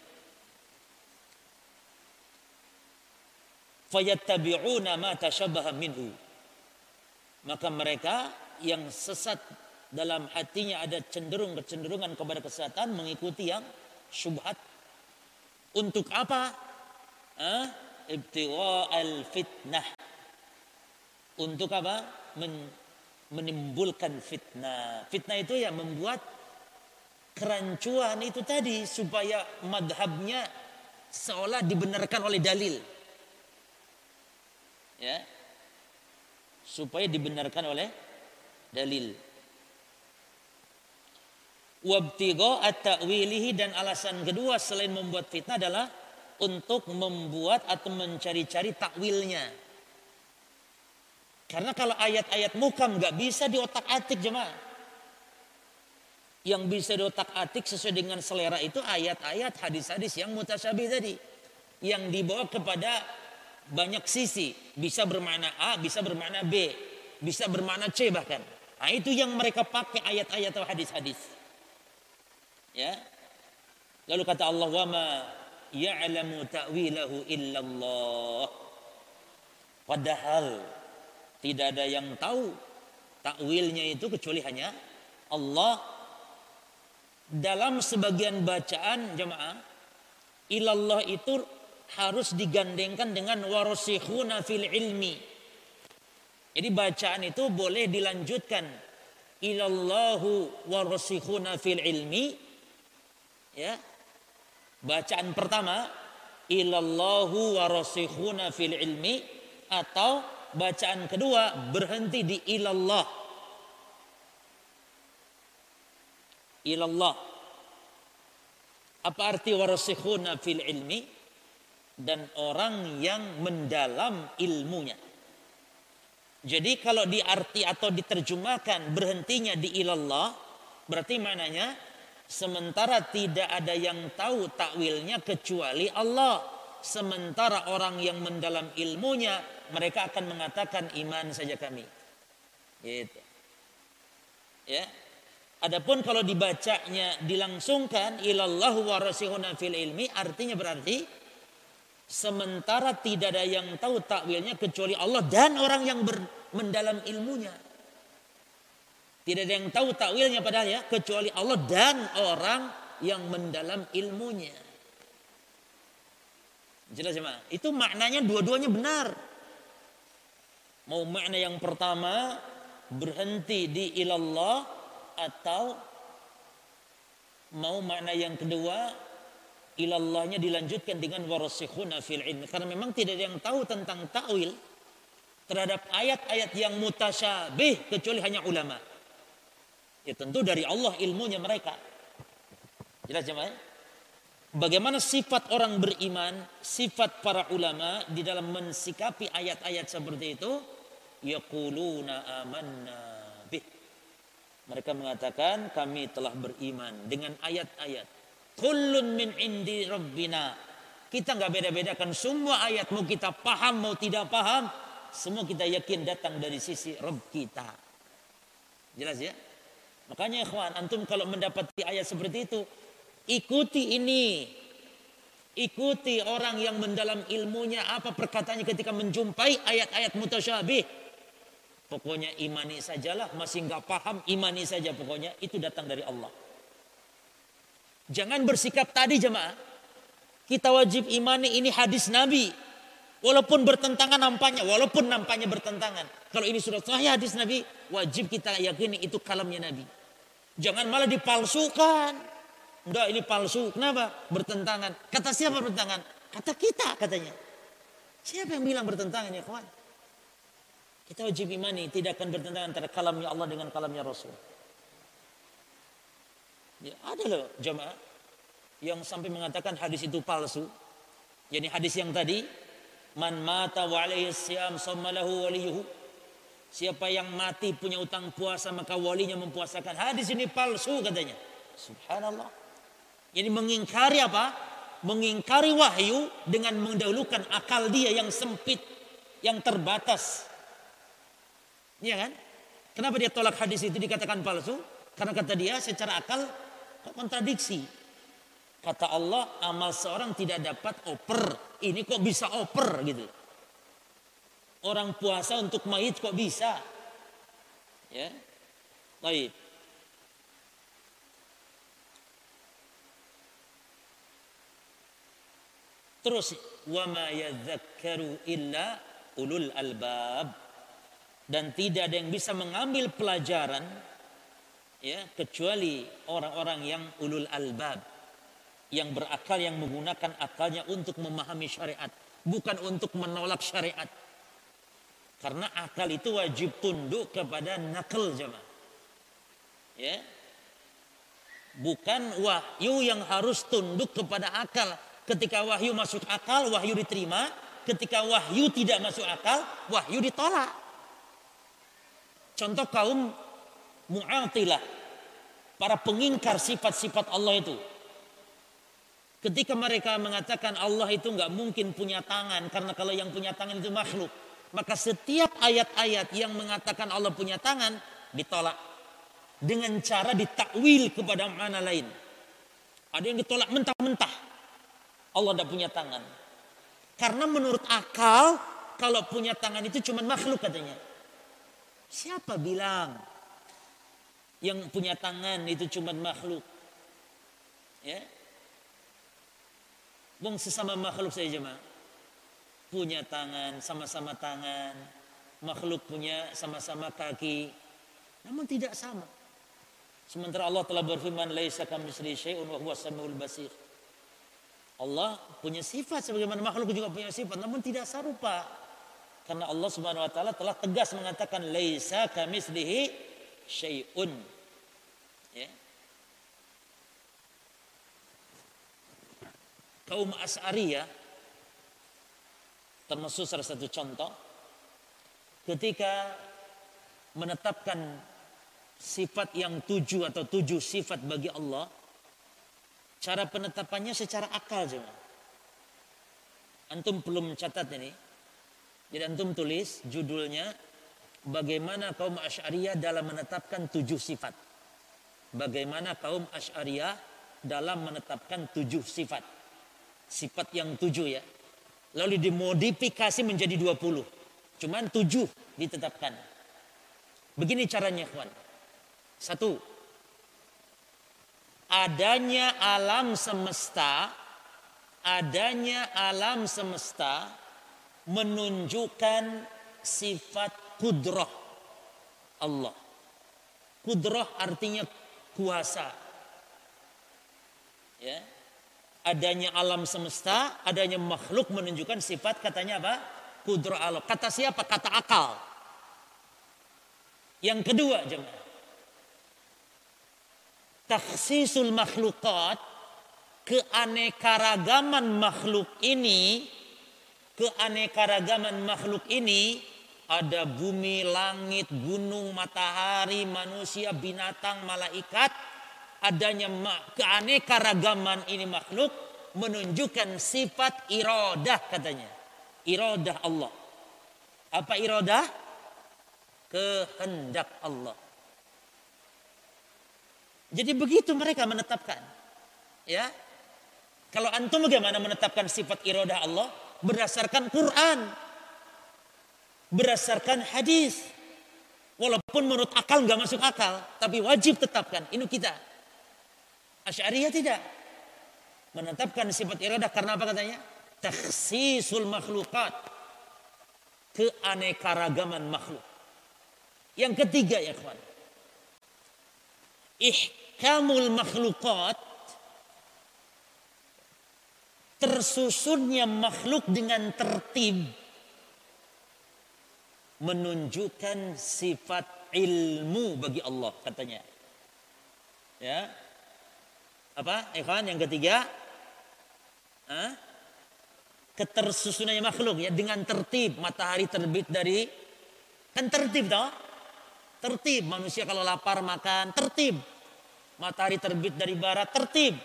Fayattabi'una ma tashabaha minhu. Maka mereka yang sesat dalam hatinya ada cenderung kecenderungan kepada kesesatan mengikuti yang syubhat. Untuk apa? Ah, ibtigha al-fitnah untuk apa? Men, menimbulkan fitnah. Fitnah itu ya membuat kerancuan itu tadi supaya madhabnya seolah dibenarkan oleh dalil. Ya. Supaya dibenarkan oleh dalil. Wabtigo at-ta'wilihi dan alasan kedua selain membuat fitnah adalah untuk membuat atau mencari-cari takwilnya karena kalau ayat-ayat mukam nggak bisa di otak atik jemaah. Yang bisa di otak atik sesuai dengan selera itu ayat-ayat hadis-hadis yang mutasyabih tadi. Yang dibawa kepada banyak sisi. Bisa bermakna A, bisa bermakna B. Bisa bermakna C bahkan. Nah itu yang mereka pakai ayat-ayat atau hadis-hadis. Ya. Lalu kata Allah wa ma ya'lamu ta'wilahu illallah. Padahal tidak ada yang tahu takwilnya itu kecuali hanya Allah. Dalam sebagian bacaan jemaah, ilallah itu harus digandengkan dengan warasikhuna fil ilmi. Jadi bacaan itu boleh dilanjutkan ilallahu warasikhuna fil ilmi. Ya. Bacaan pertama ilallahu warasikhuna fil ilmi atau bacaan kedua berhenti di ilallah. Ilallah. Apa arti warasikhuna fil ilmi? Dan orang yang mendalam ilmunya. Jadi kalau diarti atau diterjemahkan berhentinya di ilallah, berarti maknanya sementara tidak ada yang tahu takwilnya kecuali Allah. Sementara orang yang mendalam ilmunya mereka akan mengatakan iman saja kami. Gitu. Ya. Adapun kalau dibacanya dilangsungkan ilallahu warasihuna fil ilmi artinya berarti sementara tidak ada yang tahu takwilnya kecuali Allah dan orang yang ber, mendalam ilmunya. Tidak ada yang tahu takwilnya padahal ya kecuali Allah dan orang yang mendalam ilmunya. Jelas ya, Itu maknanya dua-duanya benar. Mau makna yang pertama berhenti di ilallah atau mau makna yang kedua ilallahnya dilanjutkan dengan warasikhuna fil ilmi karena memang tidak ada yang tahu tentang takwil terhadap ayat-ayat yang mutasyabih kecuali hanya ulama. Ya tentu dari Allah ilmunya mereka. Jelas jemaah? Bagaimana sifat orang beriman, sifat para ulama di dalam mensikapi ayat-ayat seperti itu? Yaquluna amanna bih. Mereka mengatakan kami telah beriman dengan ayat-ayat. Kullun min indi rabbina. Kita nggak beda-bedakan semua ayat mau kita paham mau tidak paham, semua kita yakin datang dari sisi Rabb kita. Jelas ya? Makanya ikhwan, antum kalau mendapati ayat seperti itu, ikuti ini. Ikuti orang yang mendalam ilmunya apa perkataannya ketika menjumpai ayat-ayat mutasyabih. Pokoknya imani sajalah, masih nggak paham imani saja pokoknya itu datang dari Allah. Jangan bersikap tadi jemaah. Kita wajib imani ini hadis Nabi. Walaupun bertentangan nampaknya, walaupun nampaknya bertentangan. Kalau ini sudah sahih hadis Nabi, wajib kita yakini itu kalamnya Nabi. Jangan malah dipalsukan. Enggak ini palsu. Kenapa? Bertentangan. Kata siapa bertentangan? Kata kita katanya. Siapa yang bilang bertentangan ya kawan? Kita wajib imani tidak akan bertentangan antara kalamnya Allah dengan kalamnya Rasul. Ya, ada loh jemaah yang sampai mengatakan hadis itu palsu. Jadi hadis yang tadi man mata wa sammalahu waliyuhu Siapa yang mati punya utang puasa maka walinya mempuasakan. Hadis ini palsu katanya. Subhanallah. Ini mengingkari apa? Mengingkari wahyu dengan mendahulukan akal dia yang sempit, yang terbatas. Iya kan? Kenapa dia tolak hadis itu dikatakan palsu? Karena kata dia secara akal kontradiksi. Kata Allah, amal seorang tidak dapat oper. Ini kok bisa oper gitu. Orang puasa untuk mayit kok bisa? Ya. Baik. Terus wa ma yadzakkaru illa ulul albab dan tidak ada yang bisa mengambil pelajaran ya kecuali orang-orang yang ulul albab yang berakal yang menggunakan akalnya untuk memahami syariat bukan untuk menolak syariat karena akal itu wajib tunduk kepada nakal jemaah. Ya. Bukan wahyu yang harus tunduk kepada akal. Ketika wahyu masuk akal, wahyu diterima. Ketika wahyu tidak masuk akal, wahyu ditolak. Contoh kaum mu'atilah. Para pengingkar sifat-sifat Allah itu. Ketika mereka mengatakan Allah itu nggak mungkin punya tangan. Karena kalau yang punya tangan itu makhluk. Maka setiap ayat-ayat yang mengatakan Allah punya tangan ditolak dengan cara ditakwil kepada mana lain. Ada yang ditolak mentah-mentah. Allah tidak punya tangan. Karena menurut akal kalau punya tangan itu cuma makhluk katanya. Siapa bilang yang punya tangan itu cuma makhluk? Ya. Bung sesama makhluk saja jemaah punya tangan, sama-sama tangan. Makhluk punya sama-sama kaki. Namun tidak sama. Sementara Allah telah berfirman, "Laisa kamitsli syai'un wa huwas samiul basir." Allah punya sifat sebagaimana makhluk juga punya sifat, namun tidak serupa. Karena Allah Subhanahu wa taala telah tegas mengatakan laisa kamitslihi syai'un. Ya. Kaum As'ariyah termasuk salah satu contoh ketika menetapkan sifat yang tujuh atau tujuh sifat bagi Allah cara penetapannya secara akal cuma antum belum catat ini jadi antum tulis judulnya bagaimana kaum Asy'ariyah dalam menetapkan tujuh sifat. Bagaimana kaum Asy'ariyah dalam menetapkan tujuh sifat. Sifat yang tujuh ya. Lalu dimodifikasi menjadi dua puluh. Cuman tujuh ditetapkan. Begini caranya kawan. Satu. Adanya alam semesta. Adanya alam semesta menunjukkan sifat kudrah Allah. Kudrah artinya kuasa. Ya. Adanya alam semesta, adanya makhluk menunjukkan sifat katanya apa? Kudrah Allah. Kata siapa? Kata akal. Yang kedua jemaah. Taksisul makhlukat keanekaragaman makhluk ini keanekaragaman makhluk ini ada bumi, langit, gunung, matahari, manusia, binatang, malaikat. Adanya keanekaragaman ini makhluk menunjukkan sifat irodah katanya. Irodah Allah. Apa irodah? Kehendak Allah. Jadi begitu mereka menetapkan. Ya. Kalau antum bagaimana menetapkan sifat irodah Allah? Berdasarkan Quran berdasarkan hadis. Walaupun menurut akal nggak masuk akal, tapi wajib tetapkan. Ini kita. Asy'ariyah tidak. Menetapkan sifat iradah karena apa katanya? Taksisul makhlukat. Keanekaragaman makhluk. Yang ketiga ya kawan. Ihkamul makhlukat tersusunnya makhluk dengan tertib menunjukkan sifat ilmu bagi Allah katanya. Ya. Apa? Ikhwan yang ketiga. Hah? Ketersusunannya makhluk ya dengan tertib matahari terbit dari kan tertib toh? Tertib manusia kalau lapar makan tertib. Matahari terbit dari barat tertib.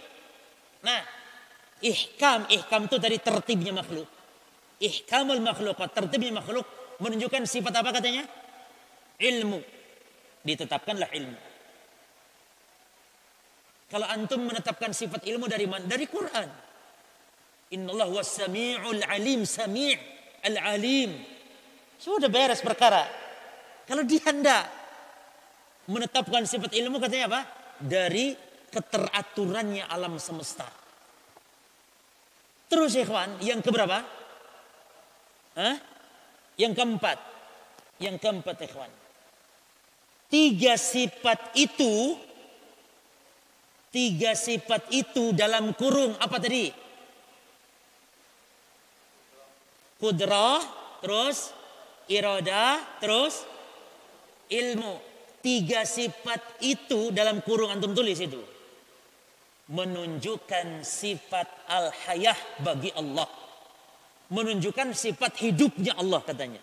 Nah, ihkam ihkam itu dari tertibnya makhluk. Ihkamul makhluk, tertibnya makhluk menunjukkan sifat apa katanya? Ilmu. Ditetapkanlah ilmu. Kalau antum menetapkan sifat ilmu dari mana? Dari Quran. Innallahu was-sami'ul alim, sami' al-alim. Sudah beres perkara. Kalau dia hendak menetapkan sifat ilmu katanya apa? Dari keteraturannya alam semesta. Terus ikhwan, yang keberapa? Hah? Yang keempat, yang keempat ikhwan. Tiga sifat itu, tiga sifat itu dalam kurung apa tadi? Kudrah, terus iroda, terus ilmu. Tiga sifat itu dalam kurung antum tulis itu. Menunjukkan sifat al-hayah bagi Allah menunjukkan sifat hidupnya Allah katanya.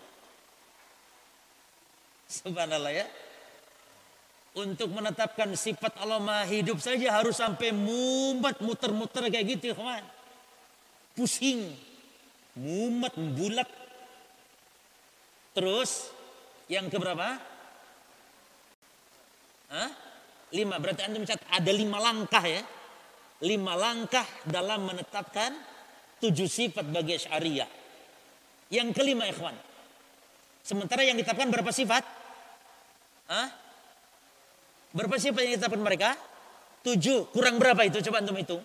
Subhanallah ya. Untuk menetapkan sifat Allah maha hidup saja harus sampai mumet muter-muter kayak gitu kawan. Pusing. Mumet, bulat. Terus yang keberapa? Hah? Lima. Berarti anda mencatat ada lima langkah ya. Lima langkah dalam menetapkan Tujuh sifat bagi syariah. Yang kelima ikhwan. Sementara yang ditetapkan berapa sifat? Hah? Berapa sifat yang ditetapkan mereka? Tujuh. Kurang berapa itu? Coba antum itu.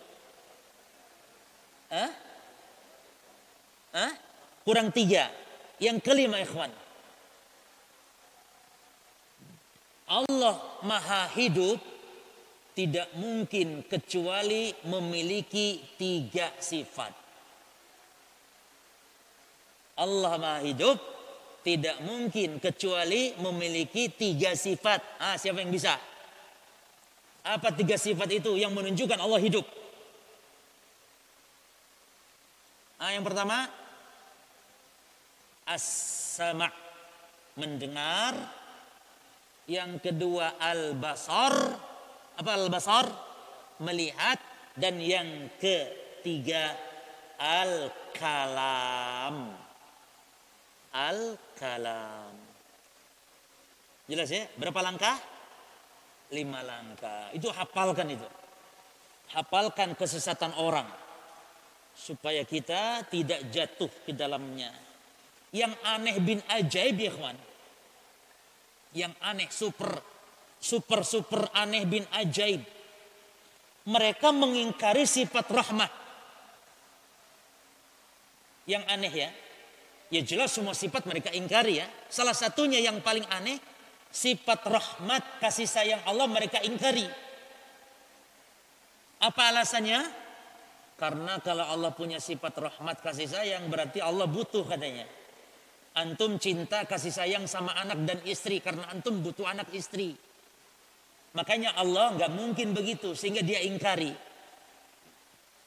Hah? Hah? Kurang tiga. Yang kelima ikhwan. Allah maha hidup tidak mungkin kecuali memiliki tiga sifat. Allah Maha Hidup tidak mungkin kecuali memiliki tiga sifat. Ah, siapa yang bisa? Apa tiga sifat itu yang menunjukkan Allah hidup? Ah, yang pertama as-sama' mendengar. Yang kedua al-basar. Apa al-basar? Melihat dan yang ketiga al-kalam al-kalam. Jelas ya? Berapa langkah? Lima langkah. Itu hafalkan itu. Hafalkan kesesatan orang. Supaya kita tidak jatuh ke dalamnya. Yang aneh bin ajaib ya kawan. Yang aneh super. Super super aneh bin ajaib. Mereka mengingkari sifat rahmat. Yang aneh ya. Ya jelas semua sifat mereka ingkari ya. Salah satunya yang paling aneh sifat rahmat kasih sayang Allah mereka ingkari. Apa alasannya? Karena kalau Allah punya sifat rahmat kasih sayang berarti Allah butuh katanya. Antum cinta kasih sayang sama anak dan istri karena antum butuh anak istri. Makanya Allah nggak mungkin begitu sehingga dia ingkari.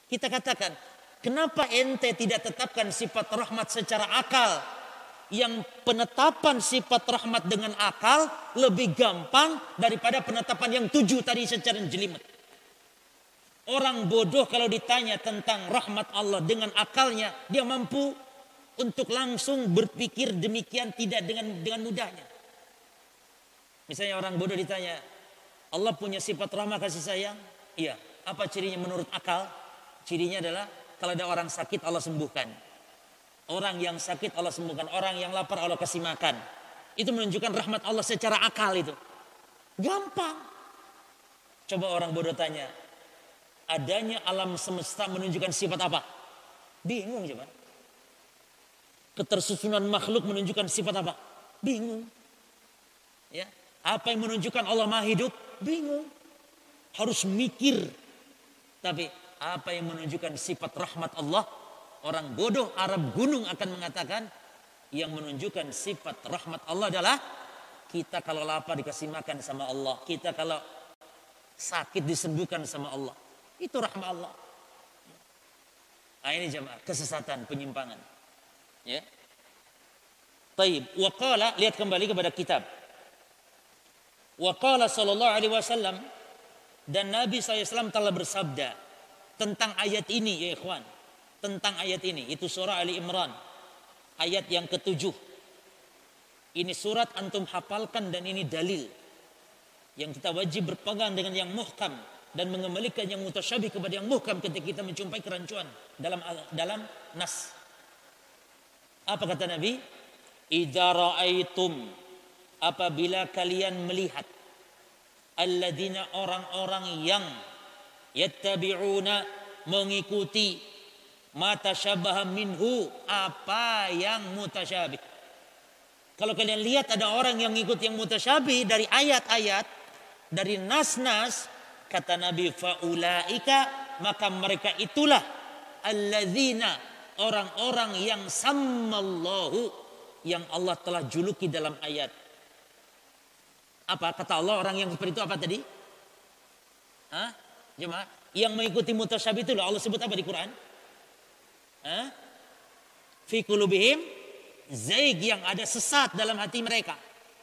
Kita katakan, kenapa ente tidak tetapkan sifat rahmat secara akal? yang penetapan sifat rahmat dengan akal lebih gampang daripada penetapan yang tujuh tadi secara jelimet. Orang bodoh kalau ditanya tentang rahmat Allah dengan akalnya, dia mampu untuk langsung berpikir demikian tidak dengan dengan mudahnya. Misalnya orang bodoh ditanya, Allah punya sifat rahmat kasih sayang? Iya. Apa cirinya menurut akal? Cirinya adalah kalau ada orang sakit Allah sembuhkan. Orang yang sakit Allah sembuhkan. Orang yang lapar Allah kasih makan. Itu menunjukkan rahmat Allah secara akal itu. Gampang. Coba orang bodoh tanya. Adanya alam semesta menunjukkan sifat apa? Bingung coba. Ketersusunan makhluk menunjukkan sifat apa? Bingung. Ya, apa yang menunjukkan Allah Maha Hidup? Bingung. Harus mikir. Tapi apa yang menunjukkan sifat rahmat Allah? Orang bodoh Arab gunung akan mengatakan yang menunjukkan sifat rahmat Allah adalah kita kalau lapar dikasih makan sama Allah. Kita kalau sakit disembuhkan sama Allah. Itu rahmat Allah. Nah ini jemaah kesesatan, penyimpangan. Ya. Taib. Waqala lihat kembali kepada kitab. Sallallahu alaihi wasallam dan Nabi SAW telah bersabda tentang ayat ini ya ikhwan tentang ayat ini. Itu surah Ali Imran. Ayat yang ketujuh. Ini surat antum hafalkan dan ini dalil. Yang kita wajib berpegang dengan yang muhkam. Dan mengembalikan yang mutasyabih kepada yang muhkam ketika kita menjumpai kerancuan dalam dalam nas. Apa kata Nabi? Idza ra'aitum apabila kalian melihat alladzina orang-orang yang yattabi'una mengikuti mata syabah minhu apa yang mutasyabih. Kalau kalian lihat ada orang yang ngikut yang mutasyabih dari ayat-ayat, dari nas-nas, kata Nabi faulaika maka mereka itulah alladzina orang-orang yang sammallahu yang Allah telah juluki dalam ayat. Apa kata Allah orang yang seperti itu apa tadi? Hah? Jemaah, yang mengikuti mutasyabih itu Allah sebut apa di Quran? fi kulubihim zaig yang ada sesat dalam hati mereka.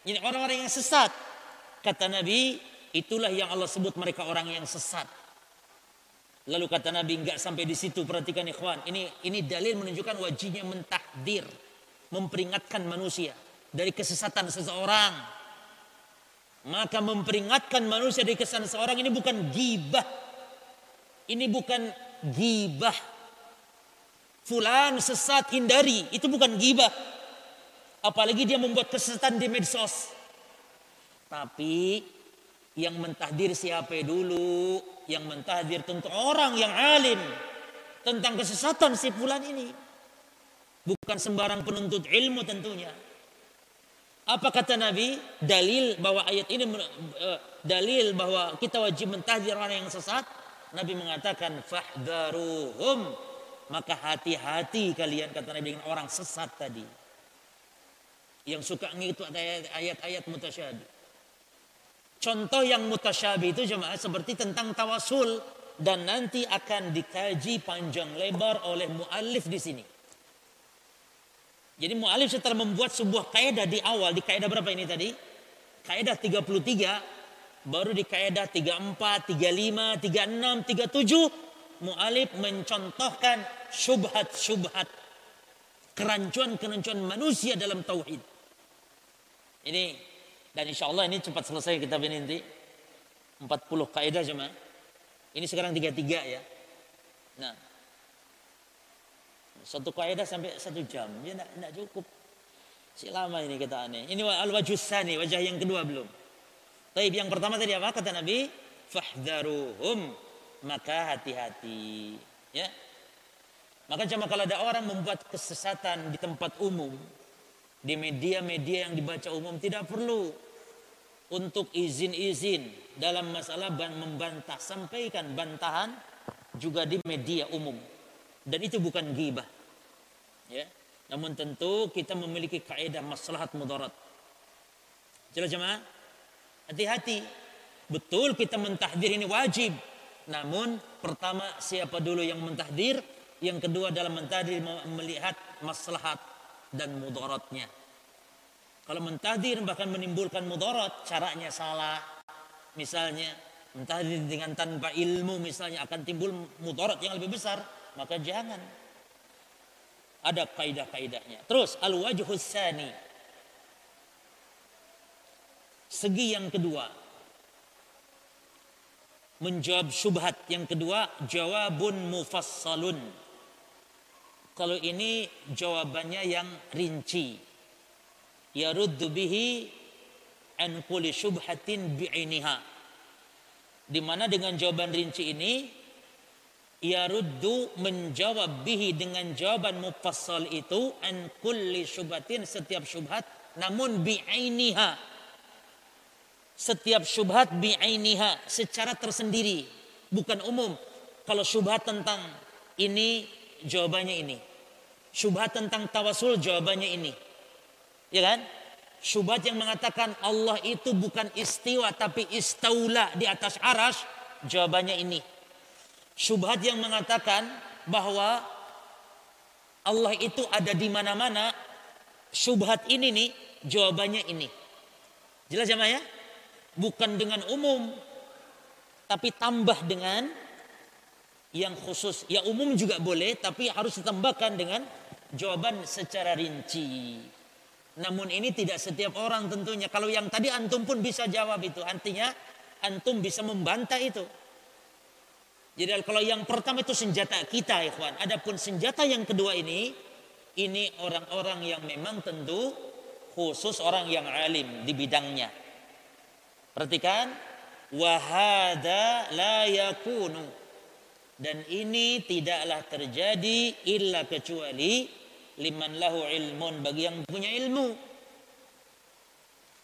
Ini orang-orang yang sesat. Kata Nabi, itulah yang Allah sebut mereka orang yang sesat. Lalu kata Nabi enggak sampai di situ perhatikan ikhwan. Ini ini dalil menunjukkan wajibnya mentahdir, memperingatkan manusia dari kesesatan seseorang. Maka memperingatkan manusia dari kesesatan seseorang ini bukan gibah. Ini bukan gibah Fulan sesat hindari. Itu bukan gibah. Apalagi dia membuat kesesatan di medsos. Tapi yang mentahdir siapa dulu? Yang mentahdir tentu orang yang alim. Tentang kesesatan si fulan ini. Bukan sembarang penuntut ilmu tentunya. Apa kata Nabi? Dalil bahwa ayat ini eh, dalil bahwa kita wajib mentahdir orang yang sesat. Nabi mengatakan fahdharuhum maka hati-hati kalian kata Nabi dengan orang sesat tadi. Yang suka ngikut ayat-ayat mutasyabih. Contoh yang mutasyabih itu jemaah seperti tentang tawasul dan nanti akan dikaji panjang lebar oleh muallif di sini. Jadi muallif setelah membuat sebuah kaidah di awal di kaidah berapa ini tadi? Kaidah 33 baru di kaidah 34, 35, 36, 37 mu'alif mencontohkan syubhat-syubhat kerancuan-kerancuan manusia dalam tauhid. Ini Dan insya Allah ini cepat selesai kitab ini nanti. 40 kaidah cuma. Ini sekarang 33 ya. Nah. Satu kaidah sampai satu jam. Ya tidak cukup. Si lama ini kita aneh. Ini al-wajusani, wajah yang kedua belum. Tapi yang pertama tadi apa kata Nabi? Fahdharuhum. Maka hati-hati. Ya. Maka cuma kalau ada orang membuat kesesatan di tempat umum, di media-media yang dibaca umum tidak perlu untuk izin-izin dalam masalah membantah sampaikan bantahan juga di media umum dan itu bukan ghibah ya namun tentu kita memiliki kaidah maslahat mudarat jelas jemaah hati-hati betul kita mentahdir ini wajib namun pertama siapa dulu yang mentahdir yang kedua dalam mentahdir melihat maslahat dan mudaratnya. Kalau mentahdir bahkan menimbulkan mudarat, caranya salah. Misalnya, mentahdir dengan tanpa ilmu misalnya akan timbul mudarat yang lebih besar, maka jangan. Ada kaidah-kaidahnya. Terus al-wajhus sani. Segi yang kedua. Menjawab syubhat yang kedua, jawabun mufassalun kalau ini jawabannya yang rinci. Yaruddu bihi an kulli syubhatin bi'iniha. Di mana dengan jawaban rinci ini yaruddu menjawab bihi dengan jawaban mufassal itu an kulli syubhatin setiap syubhat namun bi'ainiha. Setiap syubhat bi'ainiha secara tersendiri, bukan umum. Kalau syubhat tentang ini jawabannya ini. Syubhat tentang tawasul jawabannya ini. Ya kan? Syubhat yang mengatakan Allah itu bukan istiwa tapi istaula di atas aras jawabannya ini. Syubhat yang mengatakan bahwa Allah itu ada di mana-mana, syubhat ini nih jawabannya ini. Jelas ya ya? Bukan dengan umum, tapi tambah dengan yang khusus. Ya umum juga boleh, tapi harus ditambahkan dengan jawaban secara rinci. Namun ini tidak setiap orang tentunya. Kalau yang tadi antum pun bisa jawab itu. Artinya antum bisa membantah itu. Jadi kalau yang pertama itu senjata kita ikhwan. Adapun senjata yang kedua ini. Ini orang-orang yang memang tentu khusus orang yang alim di bidangnya. Perhatikan. Wahada la yakunu dan ini tidaklah terjadi illa kecuali liman lahu ilmun bagi yang punya ilmu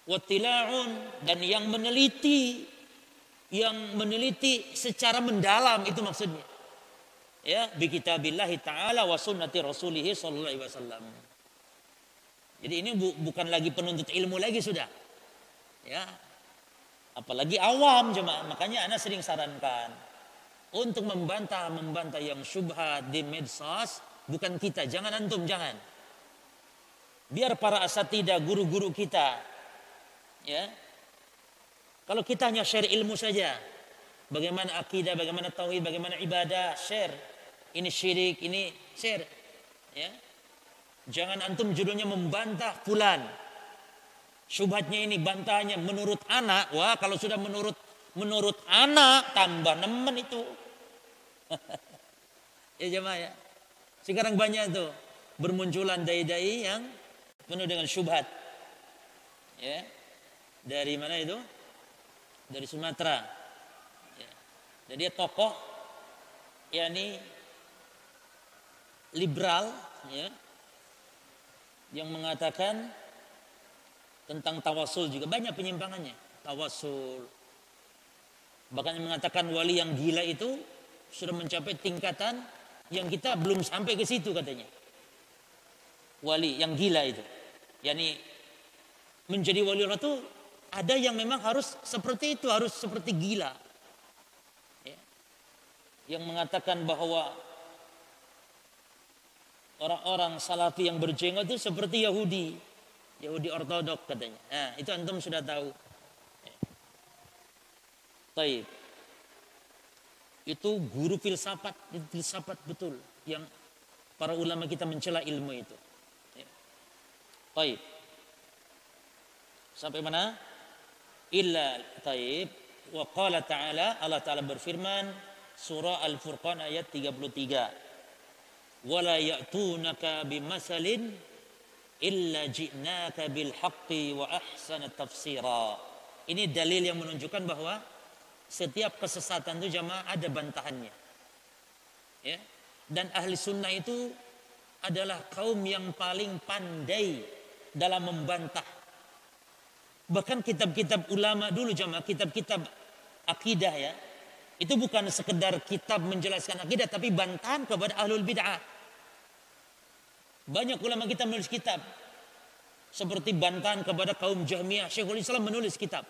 wattila'un dan yang meneliti yang meneliti secara mendalam itu maksudnya. Ya bi kitabillahi taala wa sunnati rasulih sallallahu alaihi wasallam. Jadi ini bu, bukan lagi penuntut ilmu lagi sudah. Ya apalagi awam cuma makanya anak sering sarankan untuk membantah membantah yang syubhat di medsos bukan kita. Jangan antum jangan. Biar para asatidah guru-guru kita ya kalau kita hanya share ilmu saja bagaimana akidah bagaimana tauhid bagaimana ibadah share ini syirik ini share ya jangan antum judulnya membantah fulan syubhatnya ini bantahnya menurut anak wah kalau sudah menurut menurut anak tambah nemen itu (laughs) ya jemaah ya. Sekarang banyak tuh bermunculan dai-dai yang penuh dengan syubhat. Ya. Dari mana itu? Dari Sumatera. Ya. Dan dia tokoh yakni liberal ya yang mengatakan tentang tawasul juga banyak penyimpangannya tawasul bahkan yang mengatakan wali yang gila itu sudah mencapai tingkatan yang kita belum sampai ke situ katanya. Wali yang gila itu. Yani menjadi wali Allah itu ada yang memang harus seperti itu, harus seperti gila. Ya. Yang mengatakan bahwa orang-orang salafi yang berjenggot itu seperti Yahudi. Yahudi ortodok katanya. Nah, itu antum sudah tahu. Ya. Taib itu guru filsafat, filsafat betul yang para ulama kita mencela ilmu itu. Ya. Baik. Sampai mana? Illa taib. Wa qala ta'ala Allah taala berfirman surah Al-Furqan ayat 33 wala ya'tunaka bimasalin illa ji'naka bil haqqi wa ahsana tafsira. Ini dalil yang menunjukkan bahwa setiap kesesatan itu jamaah ada bantahannya. Ya. Dan ahli sunnah itu adalah kaum yang paling pandai dalam membantah bahkan kitab-kitab ulama dulu jamaah kitab-kitab akidah ya itu bukan sekedar kitab menjelaskan akidah tapi bantahan kepada ahlul bid'ah banyak ulama kita menulis kitab seperti bantahan kepada kaum Jahmiyah Syekhul Islam menulis kitab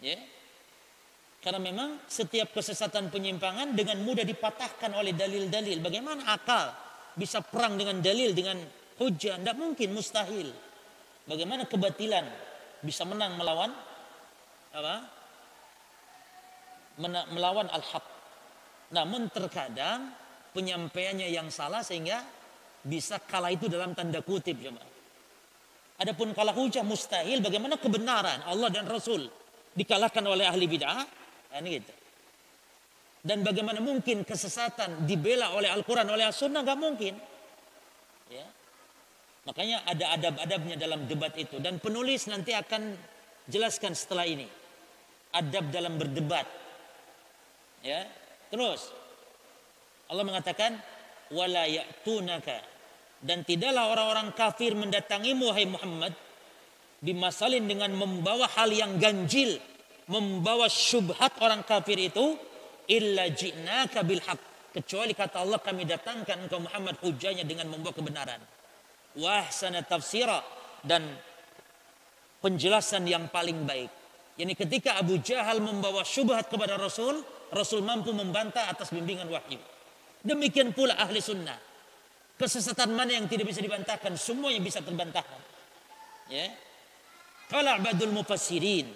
ya karena memang setiap kesesatan penyimpangan dengan mudah dipatahkan oleh dalil-dalil. Bagaimana akal bisa perang dengan dalil, dengan hujah? Tidak mungkin, mustahil. Bagaimana kebatilan bisa menang melawan apa? melawan al-haq. Namun terkadang penyampaiannya yang salah sehingga bisa kalah itu dalam tanda kutip jemaah. Adapun kalah hujah mustahil bagaimana kebenaran Allah dan Rasul dikalahkan oleh ahli bid'ah Kan gitu. Dan bagaimana mungkin kesesatan dibela oleh Al-Quran, oleh As-Sunnah? Gak mungkin. Ya. Makanya ada adab-adabnya dalam debat itu. Dan penulis nanti akan jelaskan setelah ini. Adab dalam berdebat. Ya. Terus. Allah mengatakan, wala ya'tunaka dan tidaklah orang-orang kafir mendatangimu hai Muhammad bimasalin dengan membawa hal yang ganjil membawa syubhat orang kafir itu illa ji'naka bil haq kecuali kata Allah kami datangkan engkau Muhammad hujahnya dengan membawa kebenaran wah sana tafsira dan penjelasan yang paling baik. Yani ketika Abu Jahal membawa syubhat kepada Rasul Rasul mampu membantah atas bimbingan wahyu. Demikian pula ahli sunnah. Kesesatan mana yang tidak bisa dibantahkan? Semuanya bisa terbantahkan. Ya. Kalau abadul mufassirin.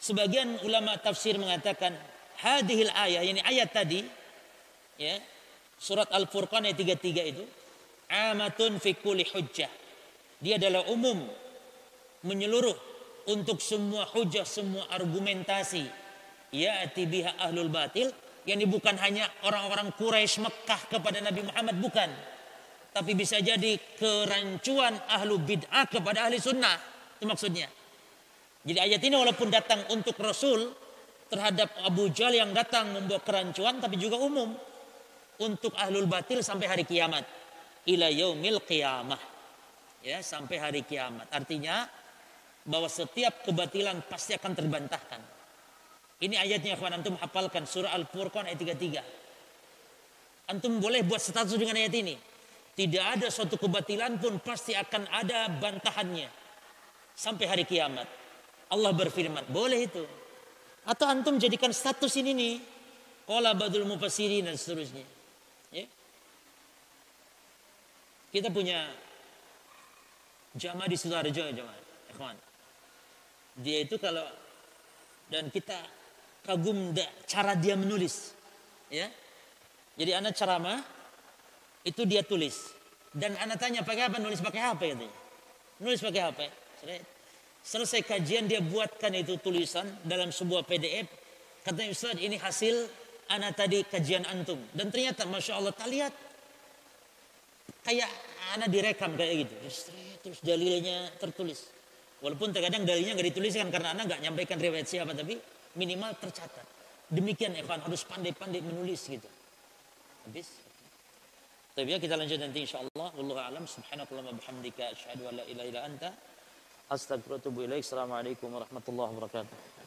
Sebagian ulama tafsir mengatakan hadhil ayat ini ayat tadi ya surat Al-Furqan ayat 33 itu amatun fi kulli hujjah. Dia adalah umum menyeluruh untuk semua hujah, semua argumentasi. Ya biha ahlul batil yang bukan hanya orang-orang Quraisy Mekah kepada Nabi Muhammad bukan. Tapi bisa jadi kerancuan ahlu bid'ah kepada ahli sunnah. Itu maksudnya. Jadi ayat ini walaupun datang untuk Rasul terhadap Abu Jal yang datang membawa kerancuan tapi juga umum untuk ahlul batil sampai hari kiamat. Ila yaumil qiyamah. Ya, sampai hari kiamat. Artinya bahwa setiap kebatilan pasti akan terbantahkan. Ini ayatnya kawan antum hafalkan surah Al-Furqan ayat 33. Antum boleh buat status dengan ayat ini. Tidak ada suatu kebatilan pun pasti akan ada bantahannya sampai hari kiamat. Allah berfirman, boleh itu. Atau antum jadikan status ini nih. Qala badul mufassirin dan seterusnya. Ya. Kita punya jamaah di Sudarjo jamaah. Ikhwan. Dia itu kalau dan kita kagum cara dia menulis. Ya. Jadi anak ceramah itu dia tulis. Dan anak tanya pakai apa? Nulis pakai apa katanya. Nulis pakai apa? Selesai kajian dia buatkan itu tulisan dalam sebuah PDF. Katanya Ustaz ini hasil anak tadi kajian antum. Dan ternyata Masya Allah tak lihat. Kayak anak direkam kayak gitu. Terus dalilnya tertulis. Walaupun terkadang dalilnya nggak dituliskan karena anak nggak nyampaikan riwayat siapa. Tapi minimal tercatat. Demikian Evan harus pandai-pandai menulis gitu. Habis. Tapi ya kita lanjut nanti insya Allah. A'lam. Subhanakallah bihamdika. Asyhadu an la ilaha illa anta. Astagfirullahaladzim. Assalamualaikum warahmatullahi wabarakatuh.